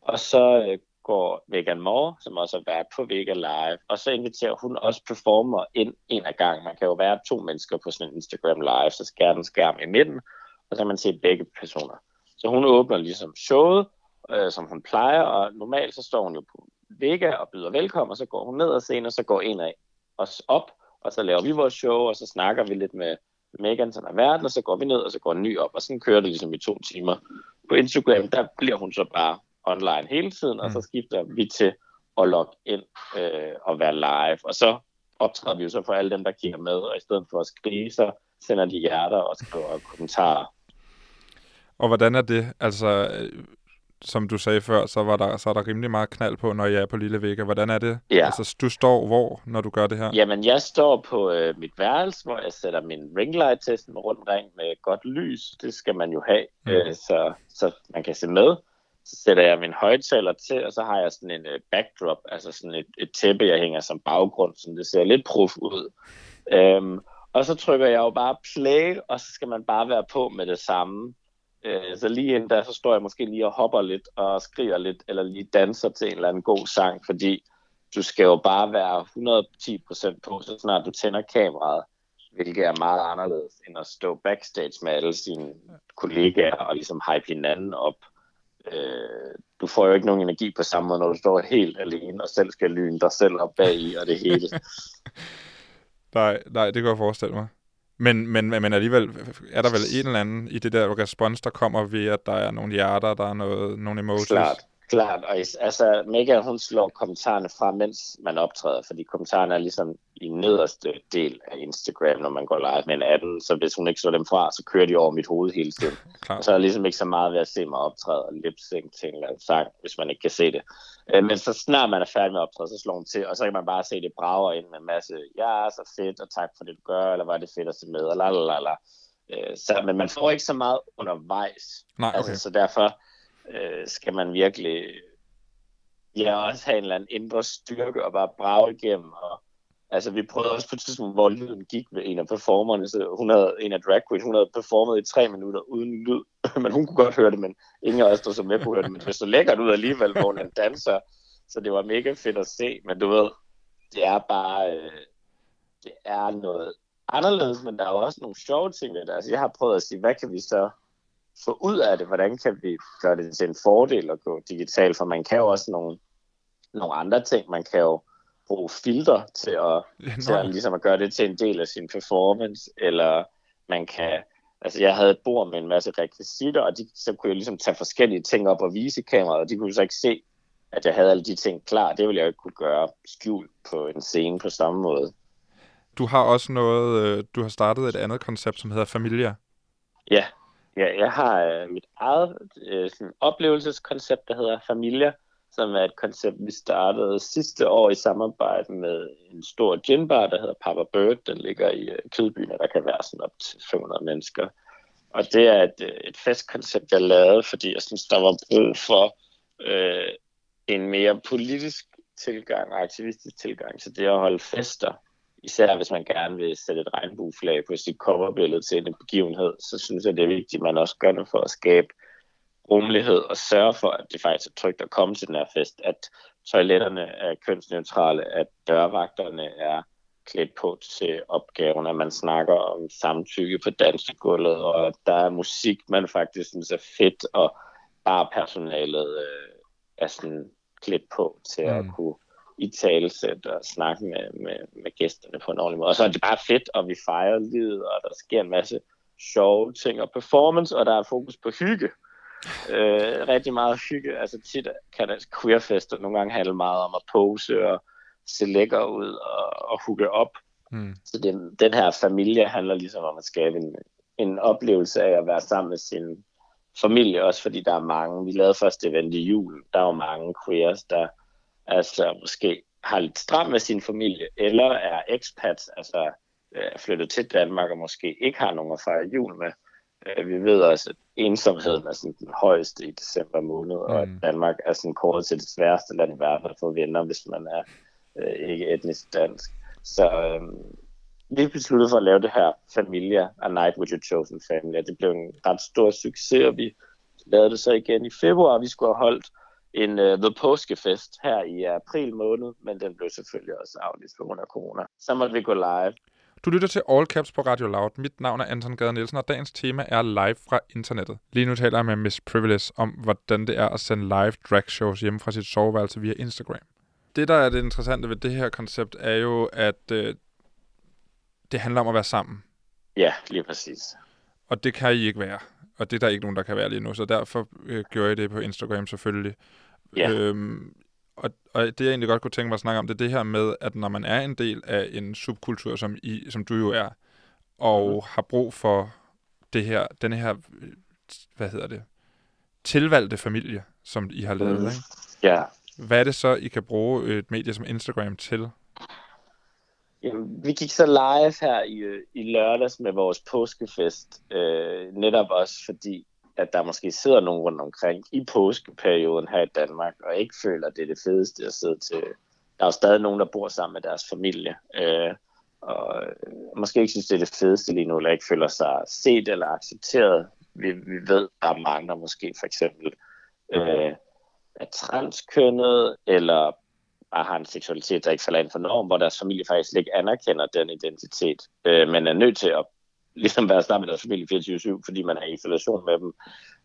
Og så øh, går Megan Moore, som også er vært på Vega Live, og så inviterer hun også performer ind en af gangen. Man kan jo være to mennesker på sådan en Instagram Live, så skærer den skærm i midten, og så kan man se begge personer. Så hun åbner ligesom showet, øh, som hun plejer, og normalt så står hun jo på Vega og byder velkommen, og så går hun ned ad scenen, og så går en af os op, og så laver vi vores show, og så snakker vi lidt med Megan, som er verden, og så går vi ned, og så går en ny op, og sådan kører det ligesom i to timer. På Instagram, der bliver hun så bare online hele tiden, og så skifter vi til at logge ind øh, og være live, og så optræder vi jo så for alle dem, der kigger med, og i stedet for at skrive, så sender de hjerter og skriver kommentarer. Og hvordan er det? Altså, øh, som du sagde før, så, var der, så er der rimelig meget knald på, når jeg er på Lille Vega. Hvordan er det? Ja. Altså, du står hvor, når du gør det her? Jamen, jeg står på øh, mit værelse, hvor jeg sætter min ringlight til sådan rundt omkring med godt lys. Det skal man jo have, Mm. mm. øh, så, så man kan se med. Så sætter jeg min højtaler til, og så har jeg sådan en øh, backdrop, altså sådan et, et tæppe, jeg hænger som baggrund, så det ser lidt prof ud. Øhm, og så trykker jeg jo bare play, og så skal man bare være på med det samme. Øh, så lige inden der, så står jeg måske lige og hopper lidt og skriger lidt, eller lige danser til en eller anden god sang, fordi du skal jo bare være 110% på, så snart du tænder kameraet, hvilket er meget anderledes end at stå backstage med alle sine kollegaer og ligesom hype hinanden op. Øh, du får jo ikke nogen energi på samme måde, når du står helt alene og selv skal lyne dig selv op bag i og det hele. [LAUGHS] Nej, nej, det kan jeg forestille mig. Men, men, men alligevel er der vel en eller anden i det der respons, der kommer ved, at der er nogle hjerter, der er noget, nogle emojis. Klart, klart. Og altså, Megan, hun slår kommentarerne fra, mens man optræder, fordi kommentarerne er ligesom i nederste del af Instagram, når man går live med en 18, så hvis hun ikke slår dem fra, så kører de over mit hoved hele tiden. Klart. Så er der ligesom ikke så meget ved at se mig optræde og lip-sync til en eller anden sang, hvis man ikke kan se det. Øh, Men så snart man er færdig med at optræde, så slår hun til, og så kan man bare se det brager ind med en masse, ja, så fedt, og tak for det, du gør, eller var det fedt at se med, og la la la la. Øh, Så, men man får ikke så meget undervejs. Nej, okay. Altså, så derfor øh, skal man virkelig ja, også have en eller anden indre styrke og bare brage igennem. Og, altså, vi prøvede også på et tidspunkt, hvor lyden gik med en af performerne. Så hun havde, en af drag queen, hun havde performet i tre minutter uden lyd. [LAUGHS] men hun kunne godt høre det, men ingen af os, der så med kunne høre det. Men det så lækkert ud alligevel, hvor hun danser. Så det var mega fedt at se. Men du ved, det er bare... Øh, det er noget anderledes, men der er jo også nogle sjove ting ved det. Altså, jeg har prøvet at sige, hvad kan vi så få ud af det? Hvordan kan vi gøre det til en fordel at gå digitalt? For man kan jo også nogle, nogle andre ting. Man kan jo bruge filter til at, Ja, til at, ligesom at gøre det til en del af sin performance, eller man kan... Altså, jeg havde et bord med en masse rekvisitter, og de, så kunne jeg ligesom tage forskellige ting op og vise kameraet, og de kunne så ikke se, at jeg havde alle de ting klar. Det ville jeg jo ikke kunne gøre skjult på en scene på samme måde. Du har også noget, øh, du har startet et andet koncept, som hedder Familia. Ja, ja jeg har øh, mit eget øh, sådan oplevelseskoncept, der hedder Familia, som er et koncept, vi startede sidste år i samarbejde med en stor ginbar, der hedder Papa Bird. Den ligger i øh, Kødbyen, og der kan være sådan op til 500 mennesker. Og det er et, øh, et festkoncept, jeg lavede, fordi jeg synes, der var brug for øh, en mere politisk tilgang og aktivistisk tilgang til det at holde fester. Især hvis man gerne vil sætte et regnbueflag på sit coverbillede til en begivenhed, så synes jeg, det er vigtigt, at man også gør det for at skabe rummelighed og sørge for, at det faktisk er trygt at komme til den her fest, at toiletterne er kønsneutrale, at dørvagterne er klædt på til opgaven, at man snakker om samtykke på dansegulvet, og at der er musik, man faktisk synes er fedt, og bare personalet øh, er sådan klædt på til mm. at kunne i talesæt og snakke med, med, med gæsterne på en ordentlig måde. Og så er det bare fedt, og vi fejrer livet, og der sker en masse sjove ting og performance, og der er fokus på hygge. Øh, rigtig meget hygge. Altså tit kan der queerfester nogle gange handle meget om at pose og se lækker ud og, og hugge op. Mm. Så den, den her familie handler ligesom om at skabe en, en oplevelse af at være sammen med sin familie, også fordi der er mange. Vi lavede først event i julen. Der er jo mange queers, der altså måske har lidt stramt med sin familie, eller er expats, altså øh, er flyttet til Danmark og måske ikke har nogen at fejre jul med. Øh, Vi ved også, at ensomheden er sådan den højeste i december måned, og at Mm. Danmark er sådan kåret til det sværeste land i verden at få venner, hvis man er øh, ikke etnisk dansk. Så øh, vi besluttede for at lave det her Familia, A Night with Your Chosen Family, det blev en ret stor succes, og vi lavede det så igen i februar. Vi skulle have holdt en uh, The Påskefest her i april måned, men den blev selvfølgelig også aflyst på grund af corona. Så måtte vi gå live. Du lytter til All Caps på Radio Loud. Mit navn er Anton Gade Nielsen, og dagens tema er live fra internettet. Lige nu taler jeg med Miss Privilege om, hvordan det er at sende live drag shows hjemme fra sit soveværelse via Instagram. Det, der er det interessante ved det her koncept, er jo, at øh, det handler om at være sammen. Ja, lige præcis. Og det kan I ikke være. Og det er der ikke nogen, der kan være lige nu. Så derfor øh, gjorde jeg det på Instagram selvfølgelig. Ja. Øhm, og, og det, jeg egentlig godt kunne tænke mig at snakke om, det er det her med, at når man er en del af en subkultur, som, I, som du jo er, og Mhm. har brug for det her, denne her, hvad hedder det, tilvalgte familie, som I har lavet, Mm. ikke? Ja. Hvad er det så, I kan bruge et medie som Instagram til? Jamen, vi gik så live her i, øh, i lørdags med vores påskefest. Øh, netop også fordi, at der måske sidder nogen rundt omkring i påskeperioden her i Danmark, og ikke føler, at det er det fedeste at sidde til. Der er jo stadig nogen, der bor sammen med deres familie, øh, og øh, måske ikke synes, det er det fedeste lige nu, eller ikke føler sig set eller accepteret. Vi, vi ved, der er mange, der måske for eksempel øh, er transkønnet, eller bare har en seksualitet, der ikke falder ind for norm, hvor deres familie faktisk ikke anerkender den identitet, øh, men er nødt til at ligesom være sammen med deres familie 24-7, fordi man er i isolation med dem.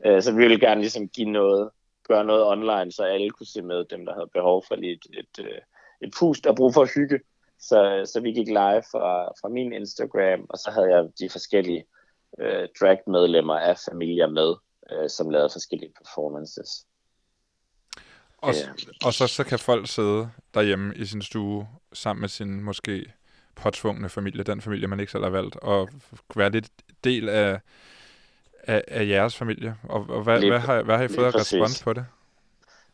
Øh, så vi ville gerne ligesom give noget, gøre noget online, så alle kunne se med dem, der havde behov for lige et, et, et, et pust og brug for at hygge. Så, så vi gik live fra, fra min Instagram, og så havde jeg de forskellige øh, drag-medlemmer af familier med, øh, som lavede forskellige performances. Og, Ja. og så, så kan folk sidde derhjemme i sin stue sammen med sin måske påtvungne familie, den familie, man ikke selv har valgt, og være lidt del af, af, af jeres familie. Og, og hvad, Lige- hvad, har, hvad har I fået af respons på det?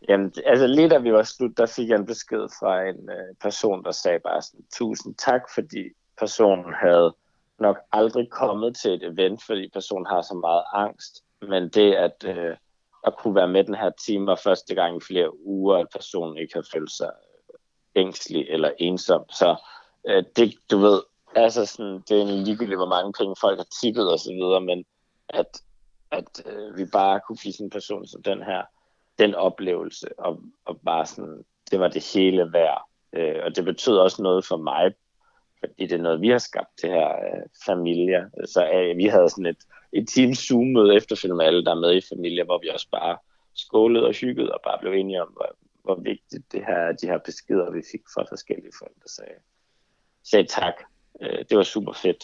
Jamen, altså lige da vi var slut, der fik jeg en besked fra en øh, person, der sagde bare sådan, tusind tak, fordi personen havde nok aldrig kommet til et event, fordi personen har så meget angst. Men det at, øh, at kunne være med den her team var første gang i flere uger, at personen ikke havde følt sig ængstelig eller ensom. Så øh, det, du ved, altså sådan, det er en ligegyldigt, hvor mange penge folk har tippet og så videre, men at, at øh, vi bare kunne give sådan en person som den her, den oplevelse, og, og bare sådan, det var det hele værd. Øh, og det betød også noget for mig, fordi det er noget, vi har skabt, det her øh, familie. Så øh, vi havde sådan et, et team Zoom-møde efterfølgende med alle, der er med i familie, hvor vi også bare skålede og hyggede, og bare blev enige om, hvor, hvor vigtigt det her, de her beskeder, vi fik fra forskellige folk, der sagde, sagde tak. Øh, det var super fedt.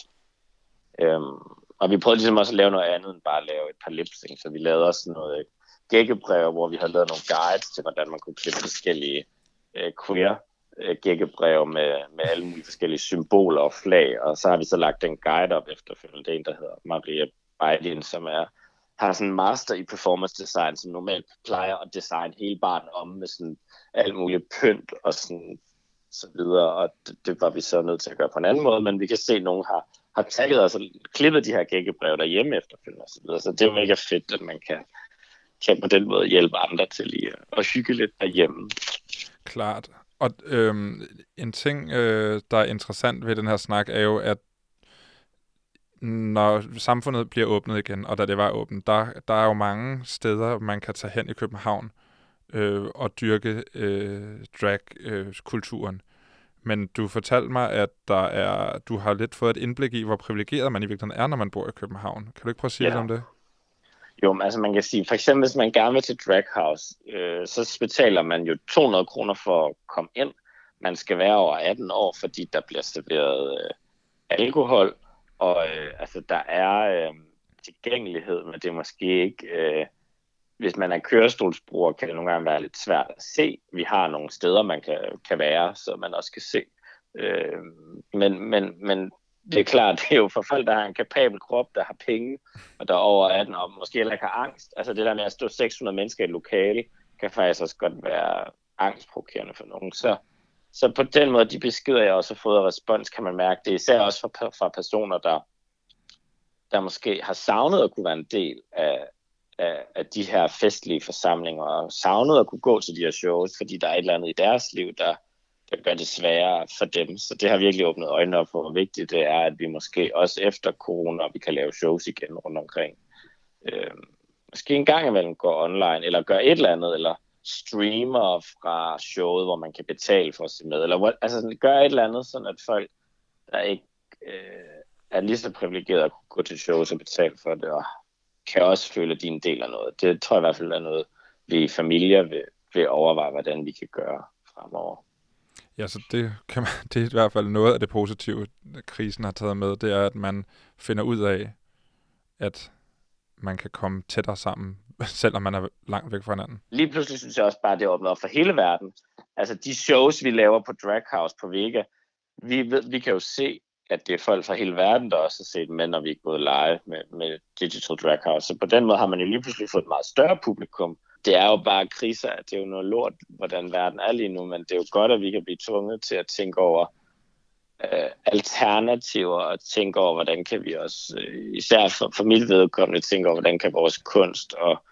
Øhm, og vi prøvede ligesom også at lave noget andet end bare at lave et par lipsing, så vi lavede også noget øh, gækkebrev, hvor vi havde lavet nogle guides til, hvordan man kunne klippe forskellige øh, queer øh, gækkebrev med, med alle mulige forskellige symboler og flag, og så har vi så lagt en guide op efterfølgende. Det er en, der hedder Maria Bejdin, som er, har sådan en master i performance design, som normalt plejer at designe hele barnet om med sådan alt muligt pynt og sådan så videre, og det, det var vi så nødt til at gøre på en anden måde, men vi kan se, at nogen har, har tagget os og klippet de her gækkebrev derhjemme efterfølgende og så videre, så det er jo mega fedt, at man kan, kan på den måde hjælpe andre til lige at hygge lidt derhjemme. Klart. Og øhm, en ting, øh, der er interessant ved den her snak, er jo, at når samfundet bliver åbnet igen, og da det var åbent, der, der er jo mange steder, man kan tage hen i København øh, og dyrke øh, drag-kulturen. Men du fortalte mig, at der er, du har lidt fået et indblik i, hvor privilegeret man i virkeligheden er, når man bor i København. Kan du ikke prøve at sige Ja. lidt om det? Jo, men altså man kan sige, for eksempel hvis man gerne vil til Drag House, øh, så betaler man jo 200 kroner for at komme ind. Man skal være over 18 år, fordi der bliver serveret øh, alkohol, og øh, altså der er øh, tilgængelighed, men det er måske ikke... Øh, hvis man er kørestolsbruger, kan det nogle gange være lidt svært at se. Vi har nogle steder, man kan, kan være, så man også kan se. Øh, men, men, men det er klart, [LAUGHS] det er jo for folk, der har en kapabel krop, der har penge, og der er over 18 og måske heller ikke har angst. Altså det der med at stå 600 mennesker i et lokale, kan faktisk også godt være angstprovokerende for nogen. Så, så på den måde, de beskeder, jeg også har fået af respons, kan man mærke, det er især også fra, fra personer, der, der måske har savnet at kunne være en del af, af, af de her festlige forsamlinger, og savnet at kunne gå til de her shows, fordi der er et eller andet i deres liv, der, der gør det sværere for dem. Så det har virkelig åbnet øjnene op for, hvor vigtigt det er, at vi måske også efter corona, vi kan lave shows igen rundt omkring. Øh, måske en gang imellem går online, eller gør et eller andet, eller streamer fra showet, hvor man kan betale for at se med, eller altså gør et eller andet, sådan at folk, der ikke øh, er lige så privilegerede at kunne gå til shows og betale for det, og kan også føle, at de er en del af noget. Det tror jeg i hvert fald er noget, vi i familier vil, vil overveje, hvordan vi kan gøre fremover. Ja, så det, kan man, [LAUGHS] det er i hvert fald noget af det positive, krisen har taget med, det er, at man finder ud af, at man kan komme tættere sammen, [LAUGHS] selvom man er langt væk fra hinanden. Lige pludselig synes jeg også bare, at det åbner op for hele verden. Altså de shows, vi laver på Drag House på Vega, vi, ved, vi kan jo se at det er folk fra hele verden, der også har set med, når vi er gået live med, med Digital Drag House. Så på den måde har man jo lige pludselig fået et meget større publikum. Det er jo bare kriser, det er jo noget lort, hvordan verden er lige nu, men det er jo godt, at vi kan blive tvunget til at tænke over øh, alternativer og tænke over, hvordan kan vi også, øh, især for, for mit vedkommende, tænke over, hvordan kan vores kunst og,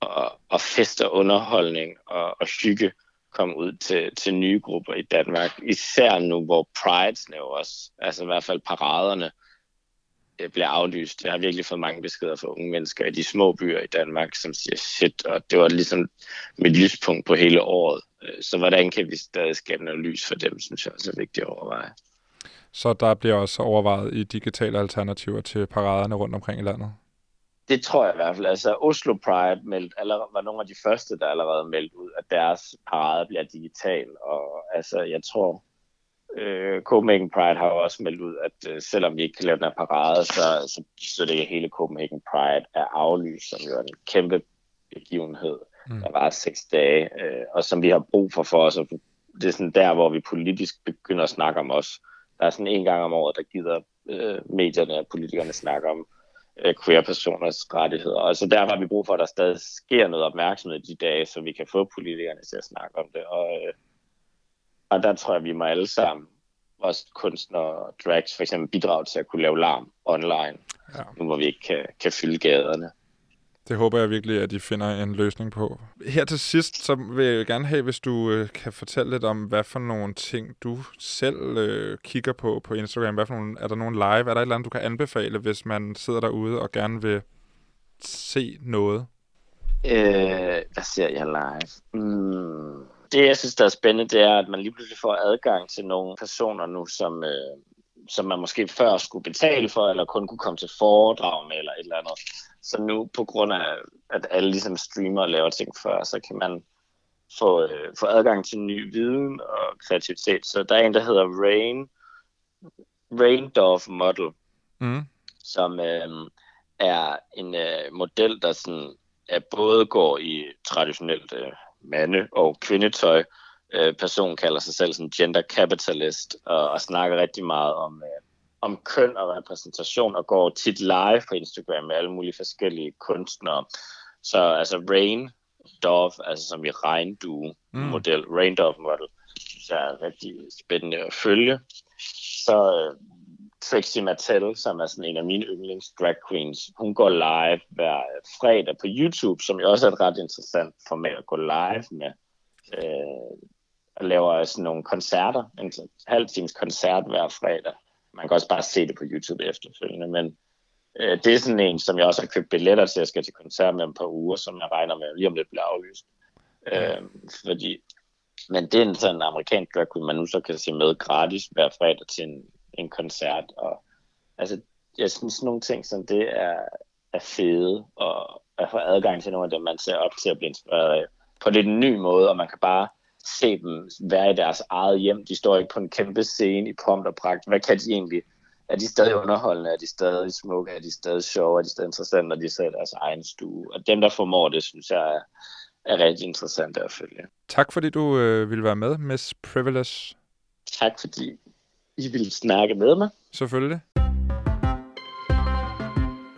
og, og fest og underholdning og, og hygge komme ud til, til nye grupper i Danmark. Især nu, hvor Pride jo også, altså i hvert fald paraderne, øh, bliver aflyst. Jeg har virkelig fået mange beskeder fra unge mennesker i de små byer i Danmark, som siger shit, og det var ligesom mit lyspunkt på hele året. Øh, så hvordan kan vi stadig skabe noget lys for dem, synes jeg også er vigtigt at overveje. Så der bliver også overvejet i digitale alternativer til paraderne rundt omkring i landet? Det tror jeg i hvert fald. Altså Oslo Pride meldt, allerede, var nogle af de første, der allerede meldte ud, at deres parade bliver digital. Og altså, jeg tror, øh, Copenhagen Pride har jo også meldt ud, at øh, selvom vi ikke kan lave den her parade, så, så så det hele Copenhagen Pride er aflyst, som jo er en kæmpe begivenhed, mm. der var seks dage, øh, og som vi har brug for for os. Det er sådan der, hvor vi politisk begynder at snakke om os. Der er sådan en gang om året, der gider øh, medierne og politikerne snakke om queer-personers rettigheder. Og så der har vi brug for, at der stadig sker noget opmærksomhed i de dage, så vi kan få politikerne til at snakke om det. Og, øh, og der tror jeg, vi må alle sammen, også kunstnere og drags for eksempel, bidrage til at kunne lave larm online, ja. nu hvor vi ikke kan, kan fylde gaderne. Det håber jeg virkelig, at de finder en løsning på. Her til sidst, så vil jeg gerne have, hvis du øh, kan fortælle lidt om, hvad for nogle ting, du selv øh, kigger på på Instagram. Hvad for nogle, er der nogle live? Er der et eller andet, du kan anbefale, hvis man sidder derude og gerne vil se noget? Øh, hvad ser jeg live? Mm. Det, jeg synes, der er spændende, det er, at man lige pludselig får adgang til nogle personer nu, som, øh, som man måske før skulle betale for, eller kun kunne komme til foredrag med, eller et eller andet. Så nu, på grund af, at alle ligesom streamer og laver ting før, så kan man få, øh, få adgang til ny viden og kreativitet. Så der er en, der hedder Rain, Raindorf Model, mm. som øh, er en øh, model, der sådan, er både går i traditionelt øh, mande- og kvindetøj. Øh, personen kalder sig selv sådan gender capitalist og, og snakker rigtig meget om, øh, om køn og repræsentation og går tit live på Instagram med alle mulige forskellige kunstnere. Så altså Rain Dove, altså som i regndue mm. model, Rain Dove model, så er rigtig spændende at følge. Så uh, Trixie Mattel, som er sådan en af mine yndlings drag queens, hun går live hver fredag på YouTube, som jo også er et ret interessant format at gå live med. Uh, og laver sådan nogle koncerter, en halv times koncert hver fredag, man kan også bare se det på YouTube efterfølgende, men øh, det er sådan en, som jeg også har købt billetter til, jeg skal til koncert med et par uger, som jeg regner med lige om lidt bliver aflyst. Øh, fordi, men det er en sådan amerikansk drag queen, man nu så kan se med gratis hver fredag til en, en koncert, og altså, jeg synes nogle ting som det er, er fede, og at få adgang til nogle af dem, man ser op til at blive inspireret af, på lidt en ny måde, og man kan bare se dem være i deres eget hjem. De står ikke på en kæmpe scene i pomp og pragt. Hvad kan de egentlig? Er de stadig underholdende? Er de stadig smukke? Er de stadig sjove? Er de stadig interessante, når de sidder i deres egen stue? Og dem, der formår det, synes jeg er, er rigtig interessant at følge. Tak fordi du øh, ville være med, Miss Privilege. Tak fordi I ville snakke med mig. Selvfølgelig.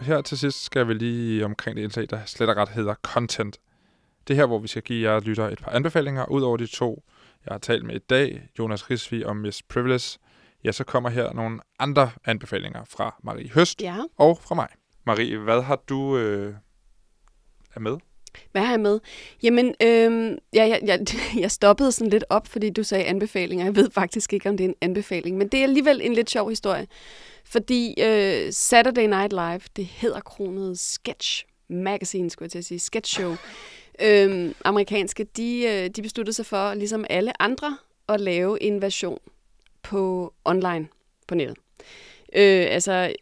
Her til sidst skal vi lige omkring det indslag, der slet og ret hedder content. Det her, hvor vi skal give jer lytter et par anbefalinger, ud over de to, jeg har talt med i dag, Jonas Risvi og Miss Privilege. Ja, så kommer her nogle andre anbefalinger fra Marie Høst ja. og fra mig. Marie, hvad har du øh, er med? Hvad har jeg med? Jamen, øh, ja, jeg, jeg, [LAUGHS] jeg stoppede sådan lidt op, fordi du sagde anbefalinger. Jeg ved faktisk ikke, om det er en anbefaling, men det er alligevel en lidt sjov historie. Fordi øh, Saturday Night Live, det hedder kronet Sketch Magazine, skulle jeg til at sige, Sketch Show øhm, amerikanske, de, øh, de besluttede sig for, ligesom alle andre, at lave en version på online på nettet. Øh, altså,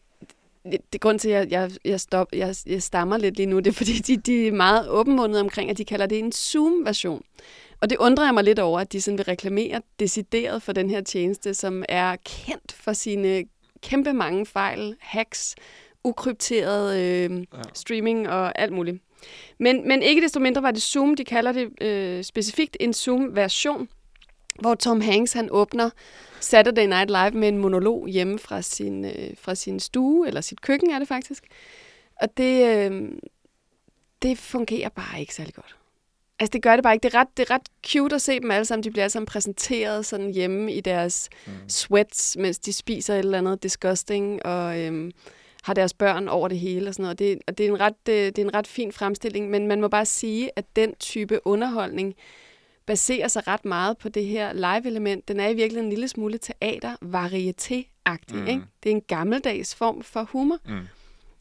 det, det grund til, at jeg, jeg, jeg, stop, jeg, jeg stammer lidt lige nu, det er fordi, de, de er meget åbenmundede omkring, at de kalder det en Zoom-version. Og det undrer jeg mig lidt over, at de sådan vil reklamere decideret for den her tjeneste, som er kendt for sine kæmpe mange fejl, hacks, ukrypteret øh, ja. streaming og alt muligt. Men, men ikke desto mindre var det Zoom, de kalder det øh, specifikt en Zoom-version. hvor Tom Hanks han åbner Saturday Night Live med en monolog hjemme fra sin, øh, fra sin stue, eller sit køkken er det faktisk. Og det, øh, det fungerer bare ikke særlig godt. Altså, det gør det bare ikke. Det er, ret, det er ret cute at se dem alle sammen. De bliver alle sammen præsenteret sådan hjemme i deres mm. sweats, mens de spiser et eller andet disgusting, og øhm, har deres børn over det hele og sådan noget. Og det, og det, er en ret, det, det er en ret fin fremstilling, men man må bare sige, at den type underholdning baserer sig ret meget på det her live-element. Den er i virkeligheden en lille smule teater, varieté-agtig. Mm. Ikke? Det er en gammeldags form for humor, mm.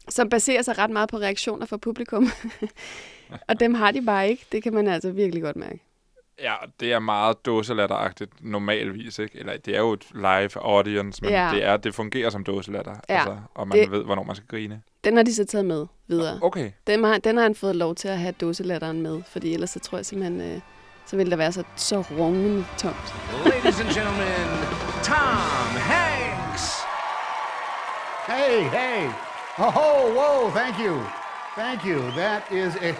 som baserer sig ret meget på reaktioner fra publikum. [LAUGHS] og dem har de bare ikke. Det kan man altså virkelig godt mærke. Ja, det er meget dåselatteragtigt normalvis, ikke? Eller det er jo et live audience, men ja. det, er, det fungerer som dåselatter, ja. altså, og man det, ved, hvornår man skal grine. Den har de så taget med videre. Okay. Den har, den har han fået lov til at have dåselatteren med, fordi ellers så tror jeg simpelthen, øh, så ville der være så, så rungende tomt. Ladies and gentlemen, Tom Hanks! Hey, hey! Oh, whoa, thank you. Thank you. That is a,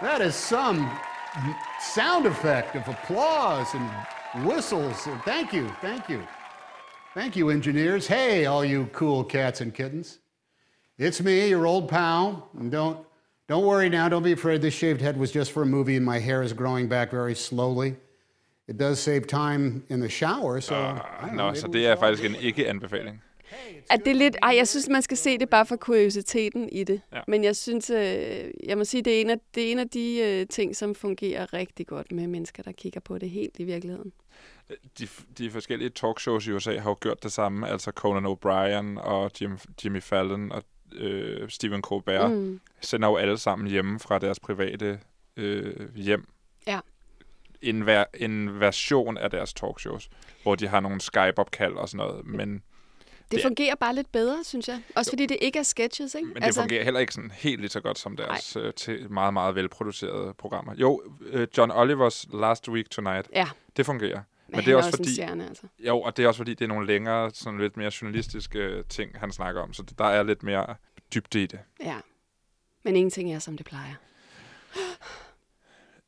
that is some sound effect of applause and whistles. Thank you, thank you. Thank you, engineers. Hey, all you cool cats and kittens. It's me, your old pal. And don't, don't worry now, don't be afraid. This shaved head was just for a movie and my hair is growing back very slowly. It does save time in the shower, so... Uh, Nå, no, så det er faktisk en ikke-anbefaling. At det er lidt, ej, jeg synes, man skal se det bare for kuriositeten i det. Ja. Men jeg synes, øh, jeg må sige, det er en af, det er en af de øh, ting, som fungerer rigtig godt med mennesker, der kigger på det helt i virkeligheden. De, de forskellige talkshows i USA har jo gjort det samme. Altså Conan O'Brien og Jim, Jimmy Fallon og øh, Stephen Colbert mm. sender jo alle sammen hjemme fra deres private øh, hjem. Ja. En, ver, en version af deres talkshows, hvor de har nogle Skype-opkald og sådan noget, men det, det fungerer bare lidt bedre, synes jeg. Også jo. fordi det ikke er sketches, ikke? Men det altså... fungerer heller ikke sådan helt lige så godt som deres øh, til meget, meget velproducerede programmer. Jo, øh, John Olivers Last Week Tonight, ja. det fungerer. Men, Men det er også, også fordi, stjerne, altså. Jo, og det er også fordi, det er nogle længere, sådan lidt mere journalistiske øh, ting, han snakker om. Så der er lidt mere dybde i det. Ja, men ingenting er, som det plejer. [GASPS]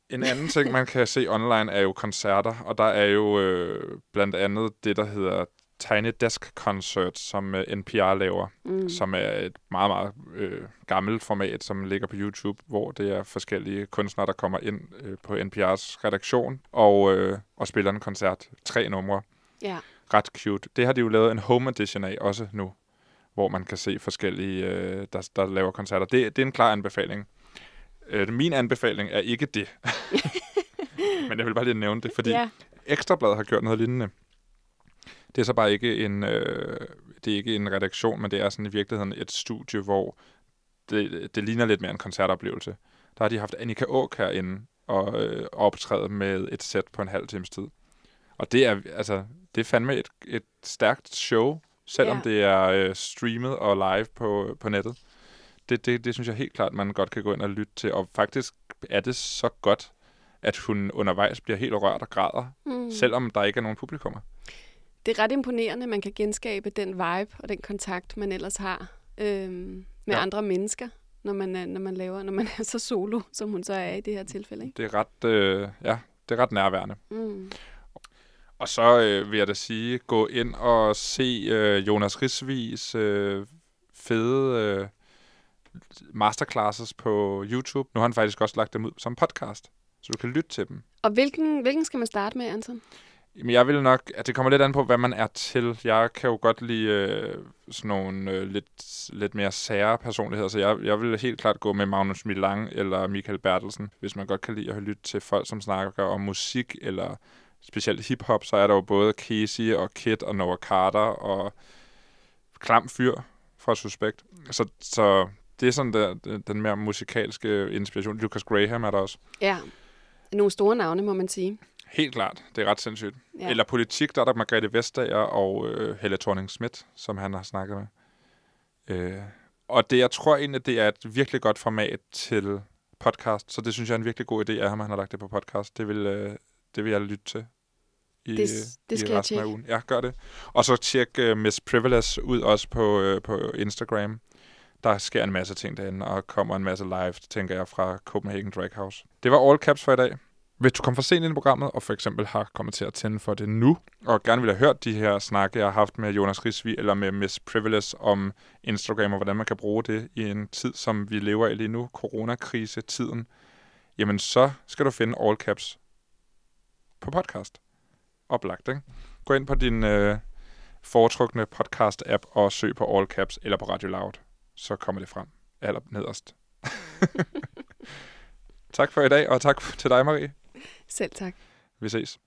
En anden ting, man kan se online, er jo koncerter, og der er jo øh, blandt andet det, der hedder Tiny Desk Concert, som øh, NPR laver, mm. som er et meget, meget øh, gammelt format, som ligger på YouTube, hvor det er forskellige kunstnere, der kommer ind øh, på NPR's redaktion og, øh, og spiller en koncert. Tre numre. Ja. Ret cute. Det har de jo lavet en home edition af også nu, hvor man kan se forskellige, øh, der, der laver koncerter. Det, det er en klar anbefaling. Øh, min anbefaling er ikke det. [LAUGHS] Men jeg vil bare lige nævne det, fordi ja. Ekstrabladet har gjort noget lignende. Det er så bare ikke en, øh, det er ikke en redaktion, men det er sådan i virkeligheden et studie, hvor det, det ligner lidt mere en koncertoplevelse. Der har de haft Annika Åk herinde og øh, optræde med et sæt på en halv times tid. Og det er, altså, det er fandme et, et stærkt show, selvom ja. det er øh, streamet og live på, på nettet. Det, det, det synes jeg helt klart, man godt kan gå ind og lytte til. Og faktisk er det så godt, at hun undervejs bliver helt rørt og græder, mm. selvom der ikke er nogen publikummer det er ret imponerende, at man kan genskabe den vibe og den kontakt, man ellers har øhm, med ja. andre mennesker, når man, er, når man laver, når man er så solo, som hun så er i det her tilfælde. Ikke? Det er ret, øh, ja, det er ret nærværende. Mm. Og så øh, vil jeg da sige, gå ind og se øh, Jonas Risvis øh, fede øh, masterclasses på YouTube. Nu har han faktisk også lagt dem ud som podcast, så du kan lytte til dem. Og hvilken, hvilken skal man starte med, Anton? Jamen, jeg vil nok... At det kommer lidt an på, hvad man er til. Jeg kan jo godt lide øh, sådan nogle øh, lidt, lidt mere sære personligheder, så jeg, jeg vil helt klart gå med Magnus Milang eller Michael Bertelsen. Hvis man godt kan lide at lytte til folk, som snakker om musik eller specielt hiphop, så er der jo både Casey og Kid og Noah Carter og Klam Fyr fra Suspekt. Så, så det er sådan der, den mere musikalske inspiration. Lucas Graham er der også. Ja, nogle store navne, må man sige. Helt klart. Det er ret sindssygt. Ja. Eller politik, der er der Margrethe Vestager og øh, Helle thorning Schmidt, som han har snakket med. Øh, og det, jeg tror egentlig, det er et virkelig godt format til podcast, så det synes jeg er en virkelig god idé, at han har lagt det på podcast. Det vil, øh, det vil jeg lytte til i, det, det skal i resten af ugen. Ja, gør det. Og så tjek uh, Miss Privilege ud også på, uh, på Instagram. Der sker en masse ting derinde, og kommer en masse live, tænker jeg, fra Copenhagen Drag House. Det var all caps for i dag. Hvis du kom for sent ind i programmet, og for eksempel har kommet til at tænde for det nu, og gerne vil have hørt de her snakke, jeg har haft med Jonas Risvi eller med Miss Privilege om Instagram, og hvordan man kan bruge det i en tid, som vi lever i lige nu, coronakrise-tiden, jamen så skal du finde All Caps på podcast. Oplagt, ikke? Gå ind på din øh, foretrukne podcast-app og søg på All Caps eller på Radio Loud. Så kommer det frem aller nederst. [LAUGHS] tak for i dag, og tak til dig, Marie. Selv tak. Vi ses.